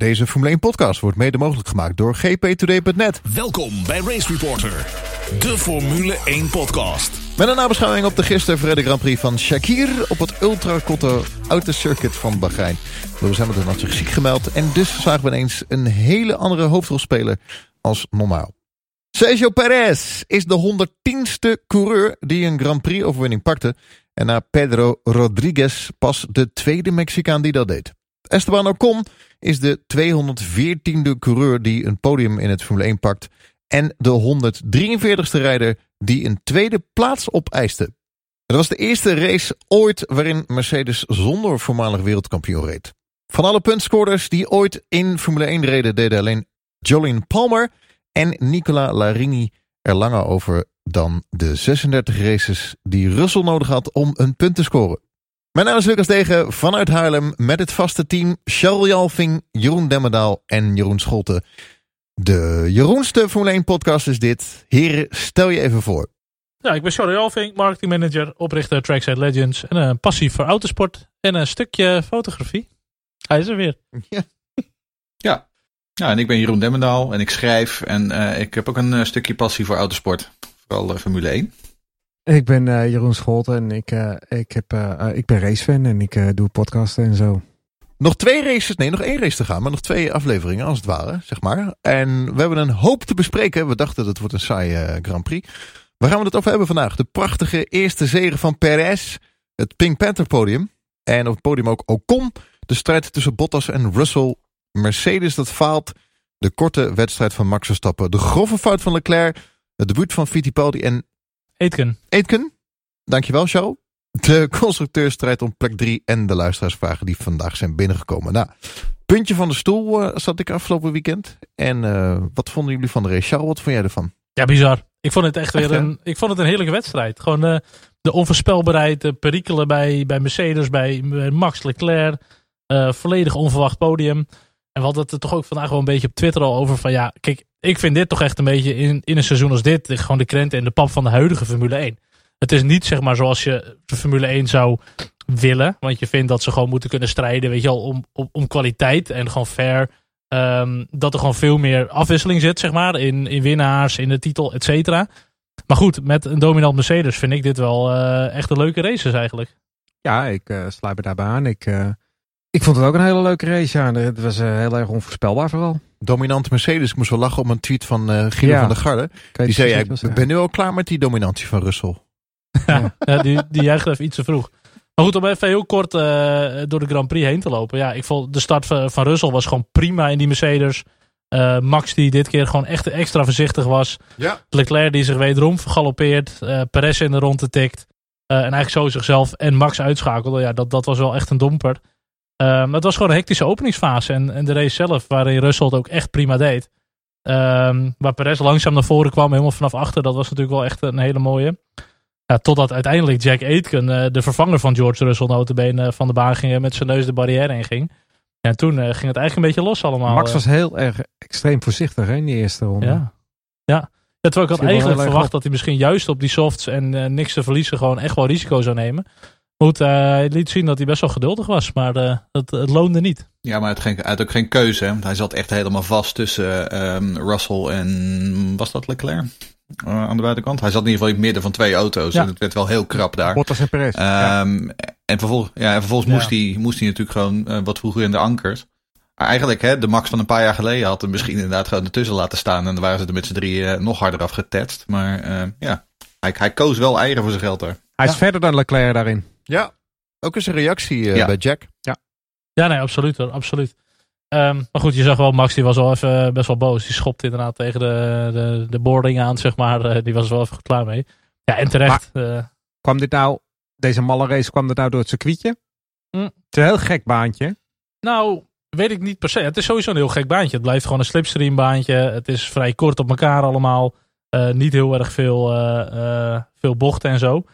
Deze Formule 1 podcast wordt mede mogelijk gemaakt door gptoday.net. Welkom bij Race Reporter, de Formule 1 podcast. Met een nabeschouwing op de gisteren verreden Grand Prix van Shakir op het ultra-korte autocircuit van Bahrein. Met een had zich ziek gemeld en dus zagen we ineens een hele andere hoofdrolspeler als normaal. Sergio Perez is de 110ste coureur die een Grand Prix overwinning pakte. En na Pedro Rodriguez pas de tweede Mexicaan die dat deed. Esteban Ocon is de 214e coureur die een podium in het Formule 1 pakt. En de 143ste rijder die een tweede plaats opeiste. Het was de eerste race ooit waarin Mercedes zonder voormalig wereldkampioen reed. Van alle puntscorers die ooit in Formule 1 reden deden alleen Jolien Palmer en Nicola Larini er langer over dan de 36 races die Russell nodig had om een punt te scoren. Mijn naam is Lucas Degen vanuit Haarlem met het vaste team Charles Jalving, Jeroen Demmerdaal en Jeroen Scholte. De Jeroenste Formule 1 podcast is dit. Heren, stel je even voor. Ja, ik ben Charlie Alving, marketingmanager, oprichter Trackside Legends en een passie voor autosport en een stukje fotografie. Hij is er weer. Ja. Ja. ja, en ik ben Jeroen Demmendaal en ik schrijf en uh, ik heb ook een uh, stukje passie voor autosport. Vooral uh, Formule 1. Ik ben Jeroen Scholten en ik, ik, heb, ik ben racefan en ik doe podcasten en zo. Nog twee races, nee, nog één race te gaan, maar nog twee afleveringen als het ware, zeg maar. En we hebben een hoop te bespreken. We dachten dat het wordt een saaie Grand Prix. Waar gaan we het over hebben vandaag? De prachtige eerste zege van Perez, het Pink Panther podium. En op het podium ook Ocon, de strijd tussen Bottas en Russell. Mercedes dat faalt. De korte wedstrijd van Max Verstappen. De grove fout van Leclerc. Het debuut van Fittipaldi en... Aitken. Aitken. Dankjewel, Charles. De constructeurstrijd om plek 3 en de luisteraarsvragen die vandaag zijn binnengekomen. Nou, puntje van de stoel uh, zat ik afgelopen weekend. En uh, wat vonden jullie van de race? Charles, wat vond jij ervan? Ja, bizar. Ik vond het echt, echt weer een, ik vond het een heerlijke wedstrijd. Gewoon uh, de onvoorspelbaarheid, de perikelen bij, bij Mercedes, bij, bij Max Leclerc. volledig onverwacht podium. En we hadden het er toch ook vandaag wel een beetje op Twitter al over van ja, kijk, ik vind dit toch echt een beetje in, in een seizoen als dit gewoon de krenten en de pap van de huidige Formule 1. Het is niet zeg maar zoals je de Formule 1 zou willen, want je vindt dat ze gewoon moeten kunnen strijden, weet je al, om, om, kwaliteit en gewoon fair. Um, dat er gewoon veel meer afwisseling zit, zeg maar, in, in winnaars, in de titel, et cetera. Maar goed, met een dominant Mercedes vind ik dit wel uh, echt een leuke races eigenlijk. Ja, ik uh, sluit me daarbij aan. Ik, uh, ik vond het ook een hele leuke race. Ja, het was uh, heel erg onvoorspelbaar vooral. Dominant Mercedes. Ik moest wel lachen om een tweet van uh, Guido ja. van der Garde. Die zei, ik ja, ben nu al klaar met die dominantie van Russell. ja, ja die, die juichte even iets te vroeg. Maar goed, om even heel kort uh, door de Grand Prix heen te lopen. Ja, ik vond de start van, van Russell was gewoon prima in die Mercedes. Uh, Max die dit keer gewoon echt extra voorzichtig was. Ja. Leclerc die zich wederom vergalopeerd. Uh, Perez in de ronde tikt. en eigenlijk zo zichzelf en Max uitschakelde. Ja, dat, dat was wel echt een domper. Um, het was gewoon een hectische openingsfase. En, en de race zelf, waarin Russell het ook echt prima deed. Um, waar Perez langzaam naar voren kwam, helemaal vanaf achter. Dat was natuurlijk wel echt een hele mooie. Ja, totdat uiteindelijk Jack Aitken, uh, de vervanger van George Russell, notabene van de baan ging en met zijn neus de barrière in ging. Ja, toen uh, ging het eigenlijk een beetje los allemaal. Max was heel erg extreem voorzichtig hè, in die eerste ronde. Ja, ja. ja terwijl ik had eigenlijk verwacht dat hij misschien juist op die softs en niks te verliezen gewoon echt wel risico zou nemen. Goed, uh, hij liet zien dat hij best wel geduldig was, maar uh, het, het, loonde niet. Ja, maar het, ging, hij had ook geen keuze. Hè? Want hij zat echt helemaal vast tussen um, Russell en, was dat Leclerc? Uh, aan de buitenkant. Hij zat in ieder geval in het midden van twee auto's. Ja. En het werd wel heel krap daar. Bottas en Perez. Um, ja. En vervolgens, ja, en vervolgens ja. moest, hij, moest hij natuurlijk gewoon wat vroeger in de ankers. Maar eigenlijk, hè, de Max van een paar jaar geleden had hem misschien inderdaad gewoon ertussen laten staan. En dan waren ze er met z'n drie nog harder afgetetst. Maar ja, hij, hij koos wel eigen voor zijn geld daar. Hij is verder dan Leclerc daarin. Ja, ook eens een reactie uh, ja. bij Jack. Ja, ja nee, absoluut hoor, absoluut. Um, maar goed, je zag wel, Max die was al even best wel boos. Die schopte inderdaad tegen de, de, de boarding aan, zeg maar. Uh, die was er wel even klaar mee. Ja, en terecht. Maar, uh, kwam dit nou, deze malle race, kwam dit nou door het circuitje? Mm. Het is een heel gek baantje. Nou, weet ik niet per se. Het is sowieso een heel gek baantje. Het blijft gewoon een slipstream baantje. Het is vrij kort op elkaar allemaal. niet heel erg veel, veel bochten en zo.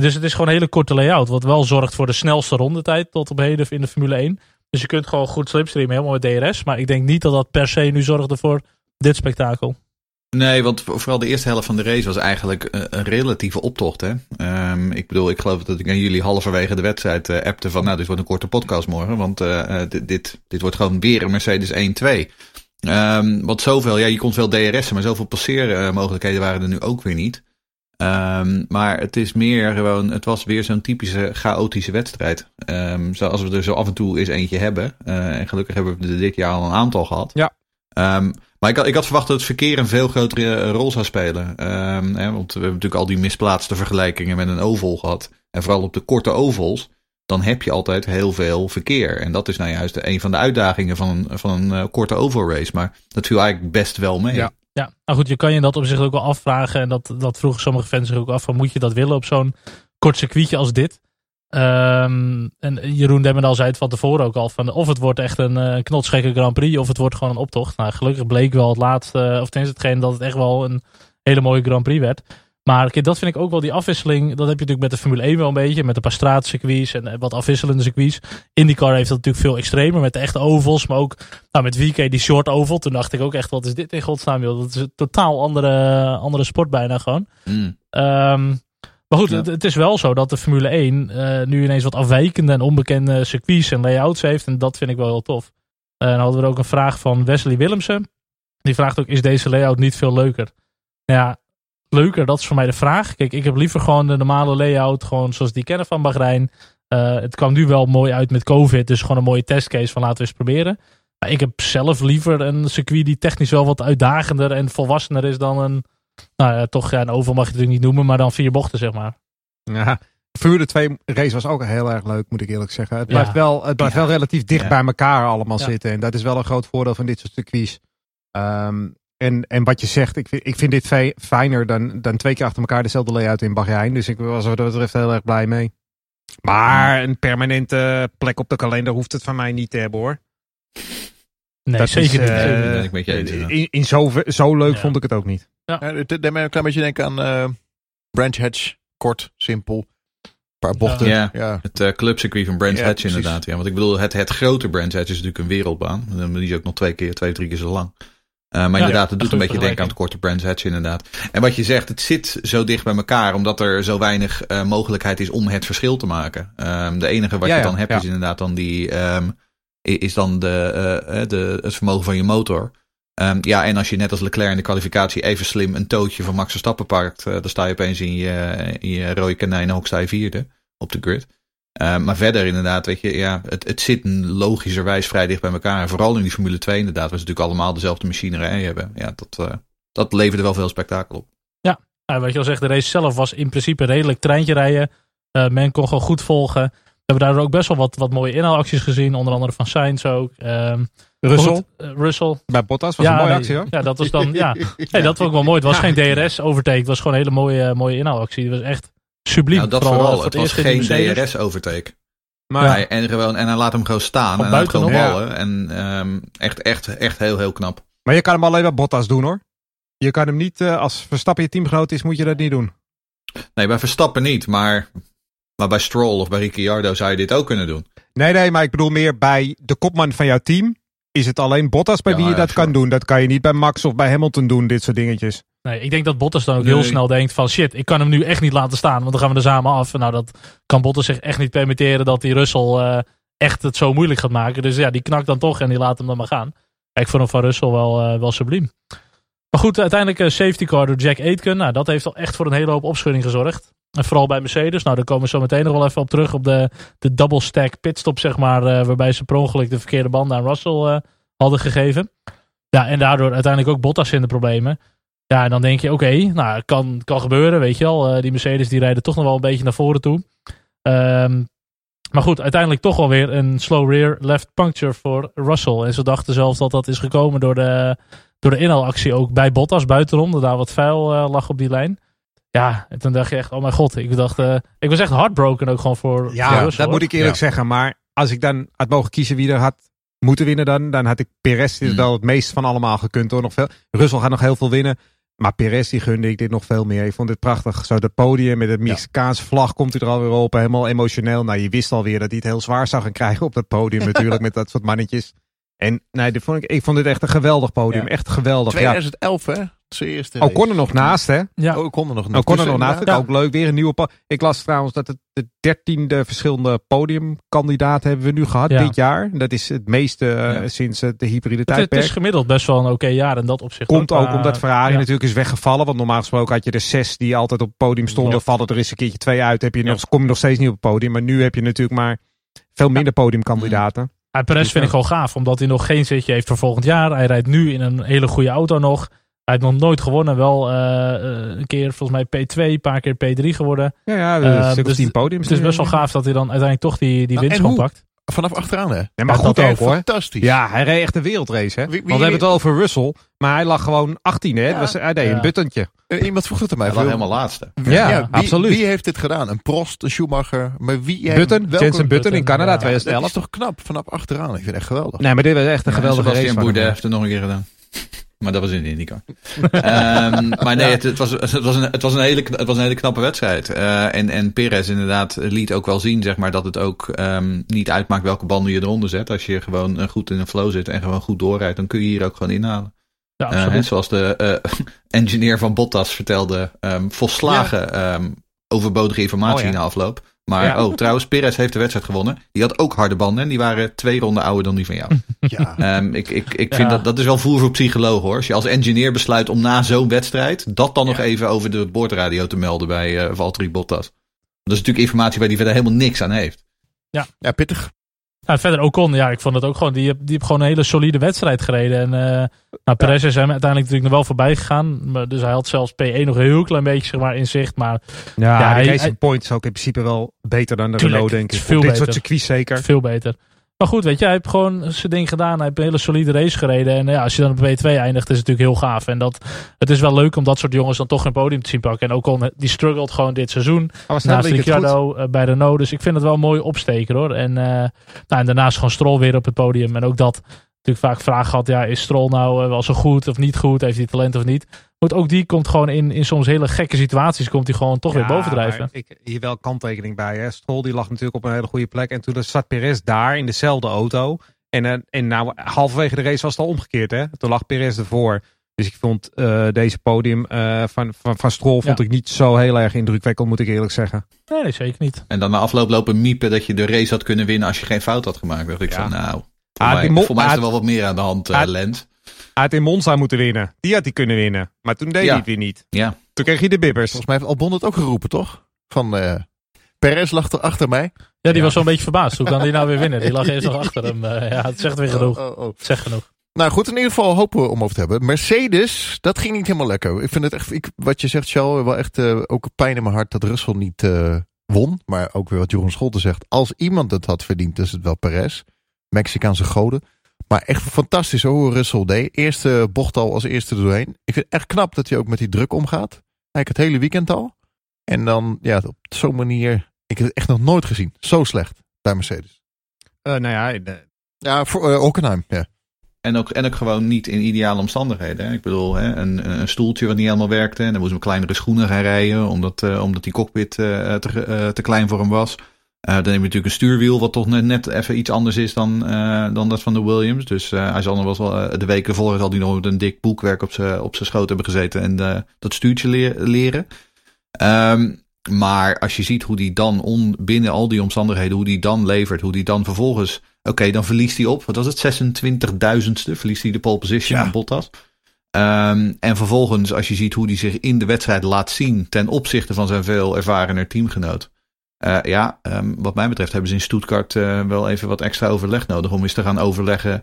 Dus het is gewoon een hele korte layout. Wat wel zorgt voor de snelste rondetijd tot op heden in de Formule 1. Dus je kunt gewoon goed slipstreamen, helemaal met DRS. Maar ik denk niet dat dat per se nu zorgde voor dit spektakel. Nee, want vooral de eerste helft van de race was eigenlijk een relatieve optocht. Hè? Um, ik bedoel, ik geloof dat ik aan jullie halverwege de wedstrijd uh, appte van... nou, dit wordt een korte podcast morgen, want uh, dit, dit, dit wordt gewoon weer een Mercedes 1-2. Um, want zoveel, ja, je kon veel DRS'en, maar zoveel passeermogelijkheden waren er nu ook weer niet. Um, maar het is meer gewoon, het was weer zo'n typische chaotische wedstrijd. Um, zoals we er zo af en toe eens eentje hebben. Uh, en gelukkig hebben we er dit jaar al een aantal gehad. Ja. Um, maar ik had, ik had verwacht dat het verkeer een veel grotere rol zou spelen. Hè, want we hebben natuurlijk al die misplaatste vergelijkingen met een oval gehad. En vooral op de korte ovals dan heb je altijd heel veel verkeer. En dat is nou juist een van de uitdagingen van een, van een uh, korte oval race. Maar dat viel eigenlijk best wel mee. Ja. Ja, nou goed, je kan je dat op zich ook wel afvragen. En dat, dat vroegen sommige fans zich ook af. Moet je dat willen op zo'n kort circuitje als dit? Um, en Jeroen Demmerdal zei het van tevoren ook al. Van, of het wordt echt een uh, knotsgekke Grand Prix. Of het wordt gewoon een optocht. Nou, gelukkig bleek wel het laatste. Of tenminste hetgeen dat het echt wel een hele mooie Grand Prix werd. Maar kijk, dat vind ik ook wel die afwisseling. Dat heb je natuurlijk met de Formule 1 wel een beetje. Met een paar straatcircuits en wat afwisselende circuits. IndyCar heeft dat natuurlijk veel extremer. Met de echte ovals. Maar ook nou, met VK die short oval. Toen dacht ik ook echt, wat is dit in godsnaam joh. Dat is een totaal andere, andere sport bijna gewoon. Mm. Um, maar goed, Ja. het, het is wel zo dat de Formule 1 eh, nu ineens wat afwijkende en onbekende circuits en layouts heeft. En dat vind ik wel heel tof. Eh, dan hadden we ook een vraag van Wesley Willemsen. Die vraagt ook, is deze layout niet veel leuker? Nou ja, leuker, dat is voor mij de vraag. Kijk, ik heb liever gewoon de normale layout, gewoon zoals die kennen van Bahrein. Eh, het kwam nu wel mooi uit met COVID, dus gewoon een mooie testcase van laten we eens proberen. Maar ik heb zelf liever een circuit die technisch wel wat uitdagender en volwassener is dan een, nou ja, toch ja, een oval mag je het natuurlijk niet noemen, maar dan vier bochten zeg maar. Ja. De Formule 2 race was ook heel erg leuk, moet ik eerlijk zeggen. Het Ja. blijft wel, het blijft wel relatief dicht Ja. bij elkaar allemaal Ja. zitten. En dat is wel een groot voordeel van dit soort circuits. Ehm, en, en wat je zegt, ik vind, ik vind dit fijner dan, dan twee keer achter elkaar dezelfde layout in Bahrein. Dus ik was wat dat betreft heel erg blij mee. Maar een permanente plek op de kalender hoeft het van mij niet te hebben hoor. Nee, Dat zeker is, niet. eh, niet. ik met je eens, ja. in, in zo, zo leuk Ja. vond ik het ook niet. Ja, het deed mij een klein beetje denken aan eh Branch Hatch. Kort, simpel. Een paar bochten. Ja. Ja. Het uh, clubcircuit van Brands Ja, Hatch precies. inderdaad. Ja, want ik bedoel, het, het grote Brands Hatch is natuurlijk een wereldbaan. Die is ook nog twee keer, twee, drie keer zo lang. Uh, maar Ja, inderdaad, het ja, doet een beetje denken aan het korte Brands Hatch inderdaad. En wat je zegt, het zit zo dicht bij elkaar omdat er zo weinig uh, mogelijkheid is om het verschil te maken. Um, de enige wat Ja, je ja, dan hebt is inderdaad dan die, um, is dan de, uh, de, het vermogen van je motor. Um, ja, en als je net als Leclerc in de kwalificatie even slim een tootje van Max Verstappen pakt, dan sta je opeens in je, in je rode konijnenhok sta je vierde op de grid. Uh, maar verder inderdaad, weet je, ja, het, het zit logischerwijs vrij dicht bij elkaar. En vooral in die Formule 2 inderdaad, waar ze natuurlijk allemaal dezelfde machinerij hebben. Ja, dat, uh, dat leverde wel veel spektakel op. Ja, nou, wat je al zegt, de race zelf was in principe redelijk treintje rijden. Uh, men kon gewoon goed volgen. We hebben daar ook best wel wat, wat mooie inhaalacties gezien. Onder andere van Sainz ook. Um, Russell, goed, uh, Russell. bij Bottas was ja, een mooie nee, actie hoor. Ja, dat was dan, ja. Hey, dat was ook wel mooi. Het was Ja. geen DRS overtake. Het was gewoon een hele mooie, mooie inhaalactie. Het was echt subliem. Nou, dat Vooral, vooral. het was geen. DRS-overtake. Maar Hij- en, gewoon, en hij laat hem gewoon staan. En hij laat gewoon ballen. En um, echt, echt, echt heel, heel knap. Maar je kan hem alleen bij Bottas doen hoor. Je kan hem niet, uh, als Verstappen je teamgenoot is, moet je dat niet doen. Nee, bij Verstappen niet. Maar, maar bij Stroll of bij Ricciardo zou je dit ook kunnen doen. Nee, nee, maar ik bedoel meer bij de kopman van jouw team. Is het alleen Bottas bij Ja, wie je ja, dat sure. kan doen? Dat kan je niet bij Max of bij Hamilton doen, dit soort dingetjes. Nee, ik denk dat Bottas dan ook Nee. heel snel denkt van shit, ik kan hem nu echt niet laten staan. Want dan gaan we er samen af. Nou, dat kan Bottas zich echt niet permitteren dat die Russell uh, echt het zo moeilijk gaat maken. Dus ja, die knakt dan toch en die laat hem dan maar gaan. Ik vond hem van Russell wel, uh, wel subliem. Maar goed, uiteindelijk uh, safety car door Jack Aitken. Nou, dat heeft al echt voor een hele hoop opschudding gezorgd. En vooral bij Mercedes. Nou, daar komen we zo meteen nog wel even op terug. Op de, de double stack pitstop, zeg maar. Uh, waarbij ze per ongeluk de verkeerde banden aan Russell hadden gegeven. Ja, en daardoor uiteindelijk ook Bottas in de problemen. Ja, en dan denk je, oké, okay, nou, kan, kan gebeuren, weet je wel. Uh, die Mercedes die rijden toch nog wel een beetje naar voren toe. Um, maar goed, uiteindelijk toch wel weer een slow rear left puncture voor Russell. En ze dachten zelfs dat dat is gekomen door de, door de inhaalactie ook bij Bottas buitenom. Dat daar wat vuil uh, lag op die lijn. Ja, en toen dacht je echt, oh mijn god. Ik dacht, uh, ik was echt heartbroken ook gewoon voor, Ja, voor Russell. dat hoor. moet ik eerlijk Ja. zeggen. Maar als ik dan had mogen kiezen wie er had moeten winnen dan, dan had ik Perez Hmm. wel het meest van allemaal gekund hoor. Nog veel, Russell gaat nog heel veel winnen. Maar Perez die gunde ik dit nog veel meer. Ik vond dit prachtig. Zo dat podium met de Mexicaanse vlag komt hij er alweer op. Helemaal emotioneel. Nou, je wist alweer dat hij het heel zwaar zou gaan krijgen op dat podium natuurlijk. met dat soort mannetjes. En nee, dit vond ik, ik vond dit echt een geweldig podium. Ja. Echt geweldig. Ja. 2011 hè? Zijn eerste Oh, kon er nog naast, hè? Ja, Oh, ik kon er nog Nou, kon er nog tussen, naast. Ook leuk, weer een nieuwe. Ik las trouwens dat het de dertiende verschillende podiumkandidaten hebben we nu gehad Ja. dit jaar. Dat is het meeste eh, Ja. sinds eh, de hybride het, het is gemiddeld best wel een oké jaar in dat opzicht. Komt ook omdat Ferrari ja. natuurlijk is weggevallen. Want normaal gesproken had je er zes die altijd op het podium stonden. Vallen er eens een keertje twee uit. Heb je Ja. nog, kom je nog steeds niet op het podium. Maar nu heb je natuurlijk maar veel minder podiumkandidaten. Ja, Perez vind ik gewoon gaaf, omdat hij nog geen zitje heeft voor volgend jaar. Hij rijdt nu in een hele goede auto nog. Hij heeft nog nooit gewonnen. Wel eh, eh, een keer volgens mij P2, een paar keer P3 geworden. Ja, ja, stuk of dus podiums. Het is best wel gaaf dat hij dan uiteindelijk toch die, die Nou, winst en gewoon hoe? pakt. Vanaf achteraan, hè? Ja, maar Ja, goed dat ook hoor. Fantastisch. Ja, hij reed echt een wereldrace. Hè? Wie- wie- Want we hebben het wel over Russell. Maar hij lag gewoon 18 hè. Ja. Dat was, hij deed Ja. een buttentje. Iemand vroeg het aan mij. Hij Wil- helemaal laatste. Ja, wie, absoluut. Wie heeft dit gedaan? Een Prost, een Schumacher. Maar wie heeft Button, welke- Jensen Button in Canada ja. 2011. Dat is toch knap, vanaf achteraan. Ik vind het echt geweldig. Nee, maar dit was echt een Ja, geweldige race. Sebastian Bourdais heeft het nog een keer gedaan. Maar dat was in de IndyCar. Ehm, maar nee, het, het, was, het, was een, het, was een hele, het was een hele knappe wedstrijd. Eh, en, en Perez inderdaad liet ook wel zien zeg maar, dat het ook ehm, niet uitmaakt welke banden je eronder zet. Als je gewoon eh, goed in een flow zit en gewoon goed doorrijdt, dan kun je hier ook gewoon inhalen. Ja, Eh, hè, zoals de eh, engineer van Bottas vertelde, ehm, volslagen ehm, overbodige informatie Oh ja. na afloop. Maar Ja. oh, trouwens, Perez heeft de wedstrijd gewonnen. Die had ook harde banden en die waren twee ronden ouder dan die van jou. Ja. Ehm, ik, ik, ik vind Ja. dat, dat is wel voer voor psychologen hoor. Als je als engineer besluit om na zo'n wedstrijd dat dan nog even over de boordradio te melden bij eh Valtteri Bottas. Dat is natuurlijk informatie waar die verder helemaal niks aan heeft. ja, pittig. Ja, verder Ocon, ja, ik vond het ook gewoon. Die heb, die gewoon een hele solide wedstrijd gereden. En eh nou, Perez is hem uiteindelijk natuurlijk nog wel voorbij gegaan. Maar, dus hij had zelfs P1 nog een heel klein beetje zeg maar, in zicht. Maar Ja, Ja, de hij- Racing Point is ook in principe wel beter dan de Tuurlijk, Renault, denk ik. veel Op dit beter. soort circuits zeker. veel beter. Maar goed, weet je, hij heeft gewoon zijn ding gedaan. Hij heeft een hele solide race gereden. En ja, als je dan op P2 eindigt, is het natuurlijk heel gaaf. En dat, het is wel leuk om dat soort jongens dan toch een podium te zien pakken. En Ocon, die struggelt gewoon dit seizoen. Was Naast? Ricciardo eh, bij Renault. Dus ik vind het wel een mooi opsteken hoor. En, eh, nou, en daarnaast gewoon Stroll weer op het podium. En ook dat natuurlijk vaak vraag gehad. Ja, is Stroll nou eh, wel zo goed of niet goed? Heeft hij talent of niet? Goed, ook die komt gewoon in, in soms hele gekke situaties. Komt hij gewoon toch weer bovendrijven. Ik, hier wel kanttekening bij. Hè. Stroll die lag natuurlijk op een hele goede plek. En toen zat Perez daar in dezelfde auto. En, eh, en nou, halverwege de race was het al omgekeerd. Hè. Toen lag Perez ervoor. Dus ik vond eh, deze podium eh, van, van, van Stroll vond Ja. ik niet zo heel erg indrukwekkend, moet ik eerlijk zeggen. Nee, nee, zeker niet. En dan na afloop lopen miepen dat je de race had kunnen winnen als je geen fout had gemaakt. dacht ik Ja. van nou, voor, Ah, mij, voor mij is er ah, wel wat meer aan de hand, eh ah, Lens. Hij had in Monza moeten winnen. Die had hij kunnen winnen. Maar toen deed Ja. hij het weer niet. Ja. Toen kreeg hij de bibbers. Volgens mij heeft Albon het ook geroepen, toch? Van eh Perez lag er achter mij. Ja, die Ja. was wel een beetje verbaasd. Hoe kan die nou weer winnen? Die lag eerst nog achter hem. Eh, ja, het zegt weer genoeg. Oh, oh, oh. Het zegt genoeg. Nou goed, in ieder geval hopen we om over te hebben. Mercedes, dat ging niet helemaal lekker. Ik vind het echt, ik, wat je zegt, Charles, wel echt ook pijn in mijn hart dat Russell niet eh, won. Maar ook weer wat Jeroen Scholten zegt. Als iemand het had verdiend, is het wel Perez. Mexicaanse goden. Maar echt fantastisch hoor, hoe Russell deed. Eerste bocht al als eerste er doorheen. Ik vind het echt knap dat hij ook met die druk omgaat. Eigenlijk het hele weekend al. En dan, ja, op zo'n manier. Ik heb het echt nog nooit gezien. Zo slecht bij Mercedes. Eh, nou ja, de- Ja, voor eh, Hockenheim, ja. En ook, en ook gewoon niet in ideale omstandigheden. Hè. Ik bedoel, hè, een, een stoeltje wat niet helemaal werkte. En dan moest hij met kleinere schoenen gaan rijden. Omdat, eh, omdat die cockpit eh, te, eh, te klein voor hem was. Eh, dan heb je natuurlijk een stuurwiel wat toch net, net even iets anders is dan, eh, dan dat van de Williams. Dus eh, hij zal nog wel de weken voor zal hij nog met een dik boekwerk op zijn op zijn schoot hebben gezeten. En dat stuurtje leer- leren. Ehm, maar als je ziet hoe die dan on, binnen al die omstandigheden, hoe die dan levert, hoe die dan vervolgens. Oké, dan verliest hij op, wat was het, 26.000ste, verliest hij de pole position Ja. aan Bottas. Ehm, en vervolgens, als je ziet hoe hij zich in de wedstrijd laat zien ten opzichte van zijn veel ervarener teamgenoot. Eh, ja, ehm, wat mij betreft hebben ze in Stuttgart eh, wel even wat extra overleg nodig om eens te gaan overleggen.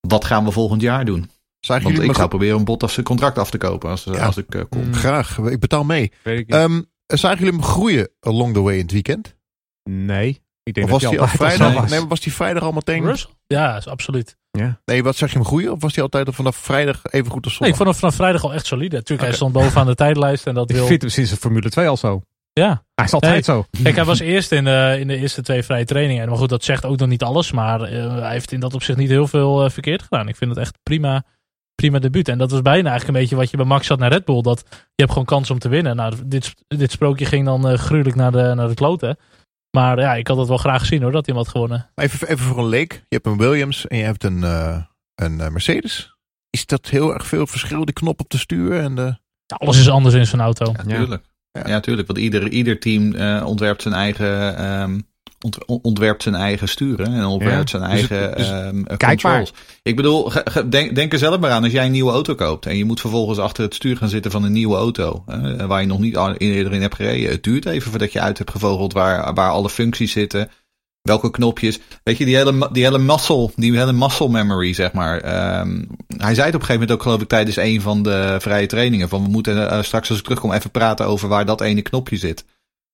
Wat gaan we volgend jaar doen? Zagen Want jullie ik zou proberen om Bottas zijn contract af te kopen als, Ja. als ik eh, kom. Mm. Graag, ik betaal mee. ik. Ehm zagen jullie hem groeien along the way in het weekend? nee. Ik denk Of was dat hij al vrijdag? was. Nee, was hij vrijdag al meteen? Russell? Ja, is absoluut. Nee, wat zag je hem groeien? Of was hij altijd al vanaf vrijdag even goed als Nee, ik zondag? vond hem vanaf vrijdag al echt solide. Natuurlijk, hij stond bovenaan de tijdlijst en dat Ik wil... vind hem sinds de Formule 2 al zo. Ja, Hij is altijd Nee. zo. Kijk, hij was eerst in de, in de eerste twee vrije trainingen. Maar goed, dat zegt ook nog niet alles. Maar eh, hij heeft in dat opzicht niet heel veel eh, verkeerd gedaan. Ik vind het echt prima, prima debuut. En dat was bijna eigenlijk een beetje wat je bij Max had naar Red Bull. Dat je hebt gewoon kans om te winnen. Nou, dit, dit sprookje ging dan eh, gruwelijk naar de, naar de kloten. Maar ja, ik had het wel graag gezien hoor, dat hij hem had gewonnen. Even, even voor een leek. Je hebt een Williams en je hebt een, eh, een eh, Mercedes. Is dat heel erg veel verschil, die knop op de stuur en de... Alles is anders in zo'n auto. Ja, tuurlijk. Ja, ja tuurlijk. Want ieder, ieder team uh, ontwerpt zijn eigen... Um, ontwerpt zijn eigen sturen en ontwerpt ja, zijn dus eigen dus, um, controls. Ik bedoel, denk, denk, er zelf maar aan als jij een nieuwe auto koopt en je moet vervolgens achter het stuur gaan zitten van een nieuwe auto uh, waar je nog niet eerder in hebt gereden. Het duurt even voordat je uit hebt gevogeld waar, waar alle functies zitten welke knopjes. Weet je, die hele, die hele muscle, die hele muscle memory, zeg maar. Um, hij zei het op een gegeven moment ook, geloof ik, tijdens een van de vrije trainingen. Van we moeten uh, straks als ik terugkom even praten over waar dat ene knopje zit.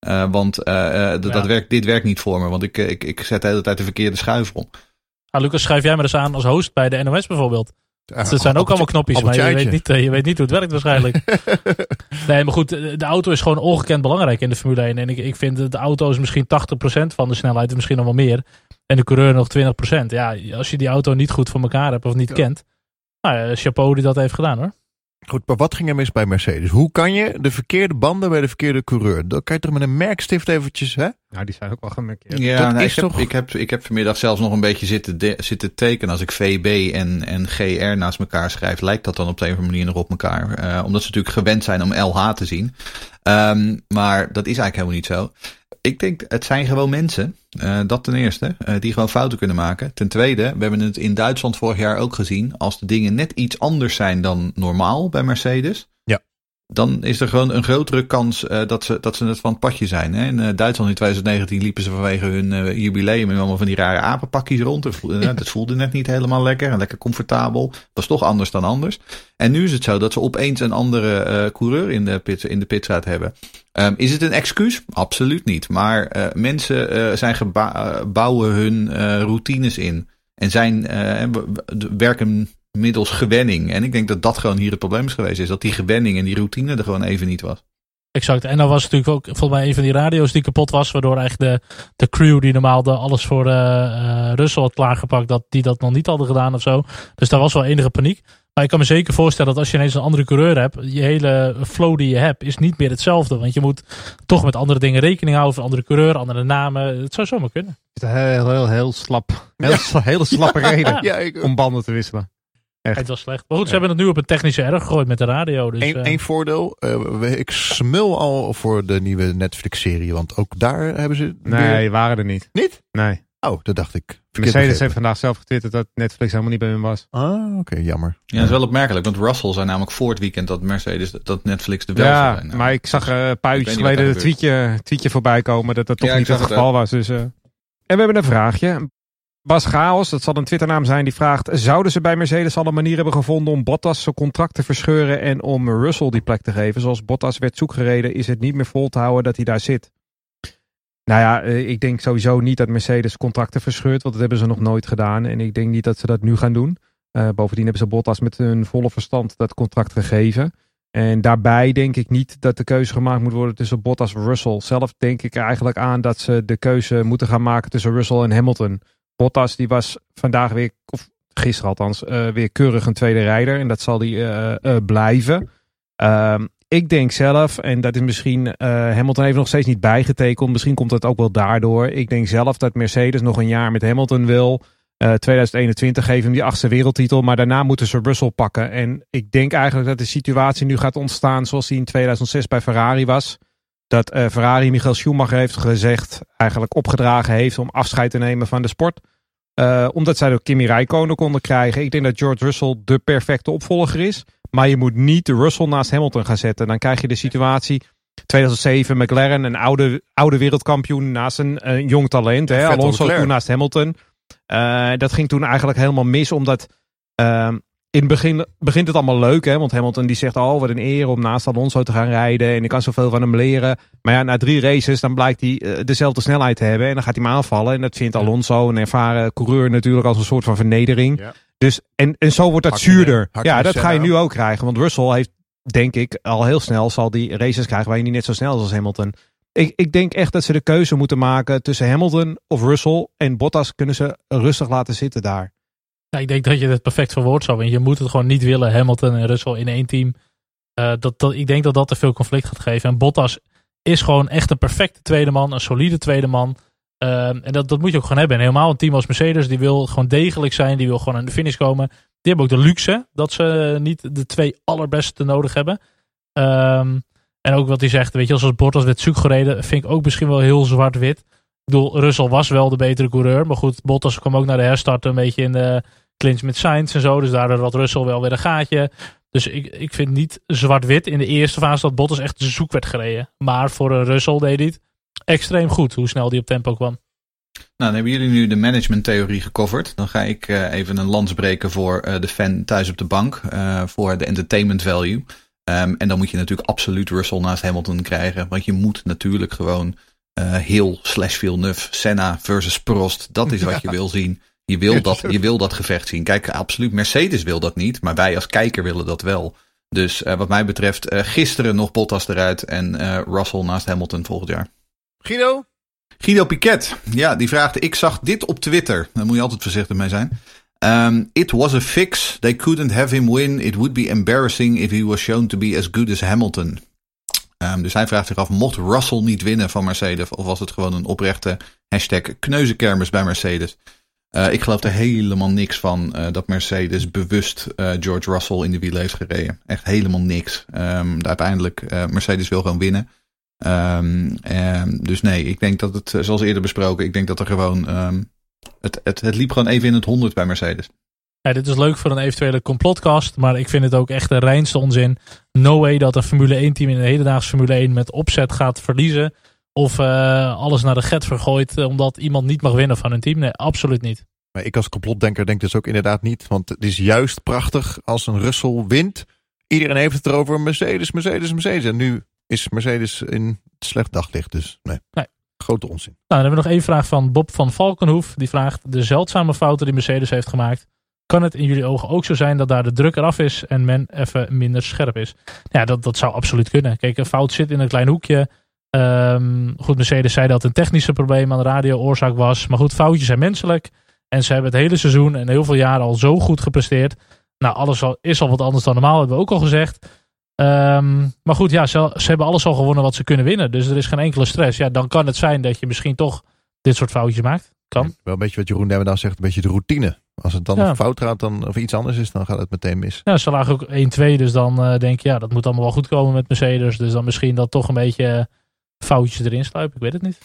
Uh, want uh, ja. dat werkt, dit werkt niet voor me, want ik, ik, ik zet de hele tijd de verkeerde schuif om. Ah, Lucas, schrijf jij me eens aan als host bij de NOS bijvoorbeeld. Het zijn ook allemaal knopjes, maar je weet, niet, je weet niet hoe het werkt waarschijnlijk. nee, maar goed, de auto is gewoon ongekend belangrijk in de Formule 1. En ik, ik vind de auto is misschien 80% van de snelheid, misschien nog wel meer. En de coureur nog 20%. Ja, als je die auto niet goed voor elkaar hebt of niet kent. Nou, chapeau die dat heeft gedaan hoor. Goed, maar wat ging er mis bij Mercedes? Hoe kan je de verkeerde banden bij de verkeerde coureur? Dan kan je toch met een merkstift eventjes, hè? Nou, die zijn ook wel gemerkeerd. Ja, nou, ik, heb, ik, heb, ik heb vanmiddag zelfs nog een beetje zitten, zitten tekenen. Als ik VB en, en GR naast elkaar schrijf, lijkt dat dan op de een of andere manier nog op elkaar. Uh, omdat ze natuurlijk gewend zijn om LH te zien. Um, maar dat is eigenlijk helemaal niet zo. Ik denk, het zijn gewoon mensen. Uh, dat ten eerste. Uh, die gewoon fouten kunnen maken. Ten tweede, we hebben het in Duitsland vorig jaar ook gezien. Als de dingen net iets anders zijn dan normaal bij Mercedes dan is er gewoon een grotere kans uh, dat, ze, dat ze het van het padje zijn. Hè? In uh, Duitsland in 2019 liepen ze vanwege hun uh, jubileum in allemaal van die rare apenpakjes rond. Het voelde, net niet helemaal lekker en lekker comfortabel. Was toch anders dan anders. En nu is het zo dat ze opeens een andere coureur in de, pit, in de pitstraat hebben. Um, is het een excuus? Absoluut niet. Maar mensen zijn bouwen hun routines in. En zijn, werken middels gewenning. En ik denk dat dat gewoon hier het probleem is geweest. Is dat die gewenning en die routine er gewoon even niet was. Exact. En dan was het natuurlijk ook volgens mij een van die radio's die kapot was. Waardoor eigenlijk de, de crew die normaal de alles voor uh, uh, Russell had klaargepakt. Dat die dat nog niet hadden gedaan of zo. Dus daar was wel enige paniek. Maar ik kan me zeker voorstellen dat als je ineens een andere coureur hebt. Je hele flow die je hebt is niet meer hetzelfde. Want je moet toch met andere dingen rekening houden. Voor andere coureur, andere namen. Het zou zomaar kunnen. Het is een heel, heel, heel slap. Heel, ja. hele slappe reden ja, om banden te wisselen. Echt. Het was slecht. Maar goed, ze hebben het nu op een technische erg gegooid met de radio. Dus, Eén uh... voordeel. Uh, ik smul al voor de nieuwe Netflix-serie. Want ook daar hebben ze... Nee, weer... waren er niet. Niet? Nee. Oh, dat dacht ik. Mercedes heeft vandaag zelf getwitterd dat Netflix helemaal niet bij hem was. Ah, oké, okay, jammer. Ja, dat is wel opmerkelijk, want Russell zei namelijk voor het weekend dat Mercedes, dat Netflix de wel ja, zijn. maar ik zag uh, een paar uurtjes geleden een tweetje, tweetje voorbij komen dat dat toch ja, niet het geval het was. Dus, uh... En we hebben een vraagje. Bas Chaos, dat zal een Twitternaam zijn, die vraagt... Zouden ze bij Mercedes al een manier hebben gevonden om Bottas zijn contract te verscheuren... en om Russell die plek te geven? Zoals Bottas werd zoekgereden, is het niet meer vol te houden dat hij daar zit. Nou ja, eh, ik denk sowieso niet dat Mercedes contracten verscheurt... want dat hebben ze nog nooit gedaan. En ik denk niet dat ze dat nu gaan doen. Uh, bovendien hebben ze Bottas met hun volle verstand dat contract gegeven... En daarbij denk ik niet dat de keuze gemaakt moet worden tussen Bottas en Russell. Zelf denk ik eigenlijk aan dat ze de keuze moeten gaan maken tussen Russell en Hamilton. Bottas die was vandaag weer, of gisteren althans, uh, weer keurig een tweede rijder. En dat zal die uh, uh, blijven. Ehm, ik denk zelf, en dat is misschien, Hamilton heeft nog steeds niet bijgetekend. Misschien komt het ook wel daardoor. Ik denk zelf dat Mercedes nog een jaar met Hamilton wil. 2021 geven hem die achtste wereldtitel. Maar daarna moeten ze Russell pakken. En ik denk eigenlijk dat de situatie nu gaat ontstaan zoals die in 2006 bij Ferrari was dat uh, Ferrari Michael Schumacher heeft gezegd, eigenlijk opgedragen heeft om afscheid te nemen van de sport. Uh, omdat zij door Kimi Räikkönen konden krijgen. Ik denk dat George Russell de perfecte opvolger is. Maar je moet niet Russell naast Hamilton gaan zetten. Dan krijg je de situatie 2007 McLaren, een oude, oude wereldkampioen naast een, een jong talent. Hè? Alonso toen naast Hamilton. Uh, dat ging toen eigenlijk helemaal mis, omdat uh, in het begin begint het allemaal leuk, hè? Want Hamilton die zegt, oh, wat een eer om naast Alonso te gaan rijden. En ik kan zoveel van hem leren. Maar ja, na drie races, dan blijkt hij uh, dezelfde snelheid te hebben. En dan gaat hij hem aanvallen. En dat vindt Alonso, een ervaren coureur, natuurlijk als een soort van vernedering. Ja. Dus, en, en zo wordt dat zuurder. ja, dat ga je nu ook krijgen. Want Russell heeft, denk ik, al heel snel zal die races krijgen waar je niet net zo snel is als Hamilton. Ik, ik denk echt dat ze de keuze moeten maken tussen Hamilton of Russell. En Bottas kunnen ze rustig laten zitten daar. Ja, ik denk dat je het perfect verwoord zou. Je moet het gewoon niet willen, Hamilton en Russell in één team. Uh, dat, dat, ik denk dat dat te veel conflict gaat geven. En Bottas is gewoon echt een perfecte tweede man, een solide tweede man. Uh, en dat, dat moet je ook gewoon hebben. En helemaal een team als Mercedes, die wil gewoon degelijk zijn, die wil gewoon aan de finish komen. Die hebben ook de luxe dat ze niet de twee allerbeste nodig hebben. Ehm, en ook wat hij zegt, weet je, als Bottas werd zoek gereden, vind ik ook misschien wel heel zwart-wit. Ik bedoel, Russell was wel de betere coureur. Maar goed, Bottas kwam ook naar de herstart een beetje in de clinch met Sainz en zo. Dus daardoor had Russell wel weer een gaatje. Dus ik, ik vind niet zwart-wit in de eerste fase dat Bottas echt zoek werd gereden. Maar voor een Russell deed hij het extreem goed hoe snel die op tempo kwam. Nou, dan hebben jullie nu de managementtheorie gecoverd. Dan ga ik uh, even een lans breken voor uh, de fan thuis op de bank. Uh, voor de entertainment value. Um, en dan moet je natuurlijk absoluut Russell naast Hamilton krijgen. Want je moet natuurlijk gewoon heel slash Villeneuve, Senna versus Prost. Dat is wat je wil zien. Je wil, dat, je wil dat gevecht zien. Kijk, absoluut. Mercedes wil dat niet. Maar wij als kijker willen dat wel. Dus wat mij betreft, gisteren nog Bottas eruit. En Russell naast Hamilton volgend jaar. Guido? Guido Piquet, ja, die vraagt: Ik zag dit op Twitter. Daar moet je altijd voorzichtig mee zijn. Um, it was a fix. They couldn't have him win. It would be embarrassing if he was shown to be as good as Hamilton. Um, dus hij vraagt zich af: mocht Russell niet winnen van Mercedes? Of was het gewoon een oprechte hashtag kneuzenkermis bij Mercedes? Uh, ik geloof er helemaal niks van uh, dat Mercedes bewust uh, George Russell in de wielen heeft gereden. Echt helemaal niks. Um, uiteindelijk, Mercedes wil gewoon winnen. Um, um, dus nee, ik denk dat het, zoals eerder besproken, ik denk dat er gewoon. Het, het, het liep gewoon even in het honderd bij Mercedes. Ja, dit is leuk voor een eventuele complotcast, maar ik vind het ook echt de reinste onzin. No way dat een Formule 1 team in de hedendaagse Formule 1 met opzet gaat verliezen. Of uh, alles naar de get vergooit omdat iemand niet mag winnen van een team. Nee, absoluut niet. Maar ik als complotdenker denk dus ook inderdaad niet. Want het is juist prachtig als een Russell wint. Iedereen heeft het erover Mercedes, Mercedes, Mercedes. En nu is Mercedes in slecht daglicht. Dus nee, nee. grote onzin. Nou, dan hebben we nog één vraag van Bob van Valkenhoef. Die vraagt, de zeldzame fouten die Mercedes heeft gemaakt. Kan het in jullie ogen ook zo zijn dat daar de druk eraf is en men even minder scherp is? Ja, dat, dat zou absoluut kunnen. Kijk, een fout zit in een klein hoekje. Um, goed, Mercedes zei dat een technische probleem aan de radio oorzaak was. Maar goed, foutjes zijn menselijk. En ze hebben het hele seizoen en heel veel jaren al zo goed gepresteerd. Nou, alles al, is al wat anders dan normaal, hebben we ook al gezegd. Um, maar goed, ja, ze, ze, hebben alles al gewonnen wat ze kunnen winnen. Dus er is geen enkele stress. Ja, dan kan het zijn dat je misschien toch dit soort foutjes maakt. Kan. Ja, wel een beetje wat Jeroen Demmendaal zegt, een beetje de routine. Als het dan ja. fout gaat dan, of iets anders is, dan gaat het meteen mis. Ja, ze lagen ook 1-2. Dus dan uh, denk je, ja, dat moet allemaal wel goed komen met Mercedes. Dus dan misschien dat toch een beetje foutjes erin sluipen. Ik weet het niet.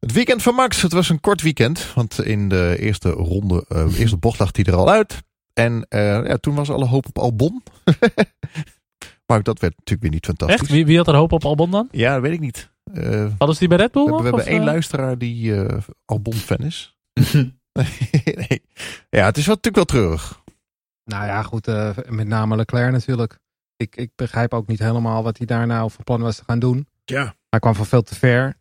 Het weekend van Max. Het was een kort weekend. Want in de eerste ronde, uh, eerste bocht lag hij er al uit. En uh, ja, toen was alle hoop op Albon. Maar dat werd natuurlijk weer niet fantastisch. Echt? Wie, wie had er hoop op Albon dan? Ja, dat weet ik niet. Uh, Hadden ze die bij Red Bull? We, we hebben één uh... luisteraar die uh, Albon-fan is. nee. Ja, het is wel, natuurlijk wel treurig. Nou ja, goed. met name Leclerc natuurlijk. Ik, ik begrijp ook niet helemaal wat hij daar nou voor plan was te gaan doen. Ja. Hij kwam van veel te ver.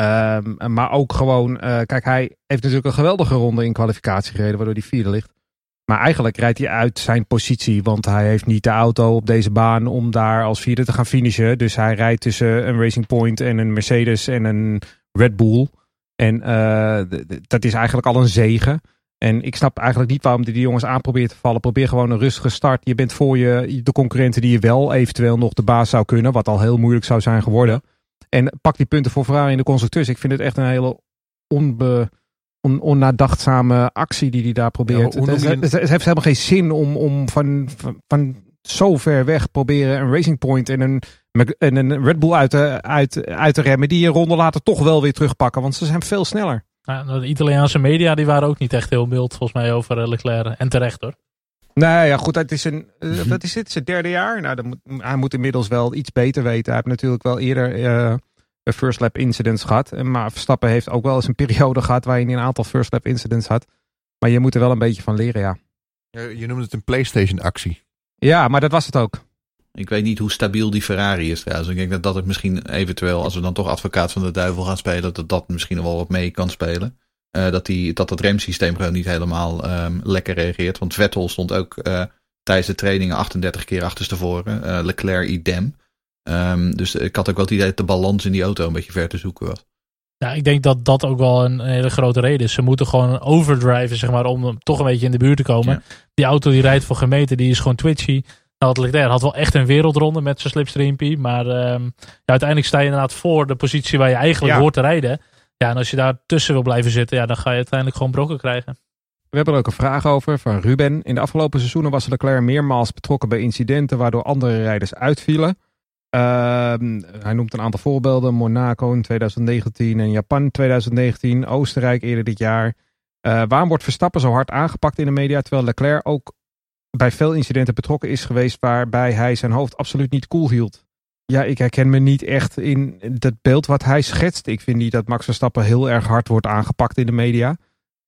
Um, maar ook gewoon, kijk, hij heeft natuurlijk een geweldige ronde in kwalificatie gereden, waardoor hij vierde ligt. Maar eigenlijk rijdt hij uit zijn positie, want hij heeft niet de auto op deze baan om daar als vierde te gaan finishen. Dus hij rijdt tussen een Racing Point en een Mercedes en een Red Bull. En uh, dat is eigenlijk al een zegen. En ik snap eigenlijk niet waarom hij die jongens aan probeert te vallen. Probeer gewoon een rustige start. Je bent voor je de concurrenten die je wel eventueel nog de baas zou kunnen. Wat al heel moeilijk zou zijn geworden. En pak die punten voor Ferrari in de constructeurs. Ik vind het echt een hele onbe on, onnadachtzame actie die hij daar probeert. Ja, het, het, het, heeft helemaal geen zin om, om van, van, van zo ver weg proberen een Racing Point en een, en een Red Bull uit te, uit, uit te remmen. Die een ronde later toch wel weer terugpakken, want ze zijn veel sneller. Ja, de Italiaanse media die waren ook niet echt heel mild volgens mij over Leclerc. En terecht hoor. Nou ja, goed, het is een, wat is dit? Zijn derde jaar? Nou, moet, hij moet inmiddels wel iets beter weten. Hij heeft natuurlijk wel eerder uh, first lap incidents gehad. Maar Verstappen heeft ook wel eens een periode gehad waarin hij een aantal first lap incidents had. Maar je moet er wel een beetje van leren, ja. Je noemde het een PlayStation actie. Ja, maar dat was het ook. Ik weet niet hoe stabiel die Ferrari is trouwens. Ik denk dat dat het misschien eventueel, als we dan toch advocaat van de duivel gaan spelen, dat dat misschien wel wat mee kan spelen. Uh, dat, die, dat het remsysteem gewoon niet helemaal um, lekker reageert. Want Vettel stond ook uh, tijdens de trainingen 38 keer achterstevoren. Uh, Leclerc idem. Um, dus ik had ook wel het idee dat de balans in die auto een beetje ver te zoeken was. Ja, ik denk dat dat ook wel een, een hele grote reden is. Ze moeten gewoon overdriven, zeg maar, om toch een beetje in de buurt te komen. Ja. Die auto die rijdt voor gemeten, die is gewoon twitchy. Nou, Leclerc had wel echt een wereldronde met zijn slipstreampie. Maar um, ja, uiteindelijk sta je inderdaad voor de positie waar je eigenlijk ja. hoort te rijden. Ja, en als je daar tussen wil blijven zitten, ja, dan ga je uiteindelijk gewoon brokken krijgen. We hebben er ook een vraag over van Ruben. In de afgelopen seizoenen was Leclerc meermaals betrokken bij incidenten waardoor andere rijders uitvielen. Ehm, hij noemt een aantal voorbeelden. Monaco in 2019 en Japan 2019. Oostenrijk eerder dit jaar. Uh, waarom wordt Verstappen zo hard aangepakt in de media, terwijl Leclerc ook bij veel incidenten betrokken is geweest waarbij hij zijn hoofd absoluut niet koel cool hield? Ja, ik herken me niet echt in het beeld wat hij schetst. Ik vind niet dat Max Verstappen heel erg hard wordt aangepakt in de media.